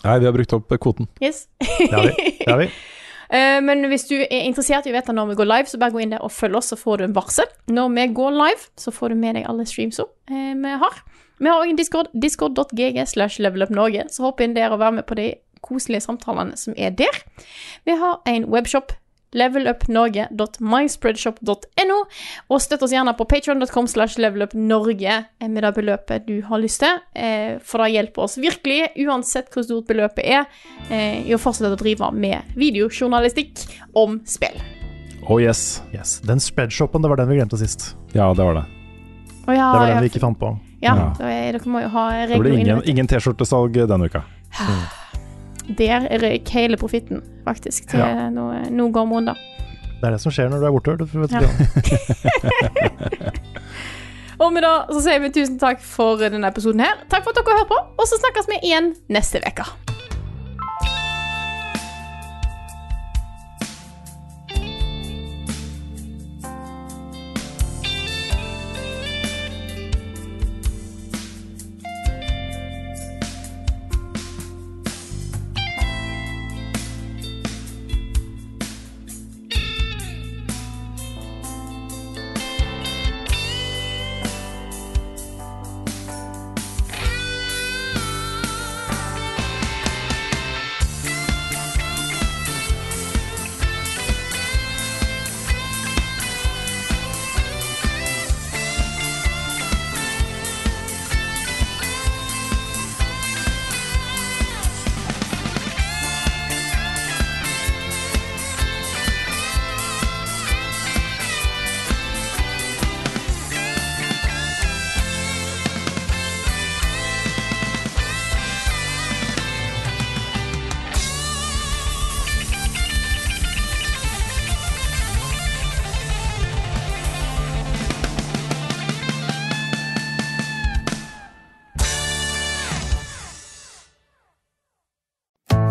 Nei, vi har brukt opp kvoten. Yes. Det har vi. Det har vi. Eh, Men hvis du er interessert i å vite når vi går live, så bare gå inn der og følg oss, så får du en varsel. Når vi går live, så får du med deg alle streamsa eh, vi har. Vi har òg en Discord, discord.gg slash levelupnorge, så hopp inn der og vær med på de koselige samtalene som er der. Vi har en webshop, levelupnorge.myspreadshop.no, og støtt oss gjerne på patreon.com slash levelupnorge eh, med det beløpet du har lyst til, eh, for det hjelper oss virkelig, uansett hvor stort beløpet er, eh, i å fortsette å drive med videojournalistikk om spill. Oh yes. Yes. Den spreadshopen, det var den vi glemte sist. Ja, det var det. Oh, ja, Det var den ja, vi ikke fant på. ja, Ja. er, dere må jo ha Det regler ingen, inne. vet du. ingen T-skjortesalg denne uka. Der røyk hele profitten, faktisk. Til Ja. nå, noe da. Det er det som skjer når du er borte. Du vet Ja. Og med det så sier vi tusen takk for denne episoden her. Takk for at dere hører på, og så snakkes vi igjen neste uke.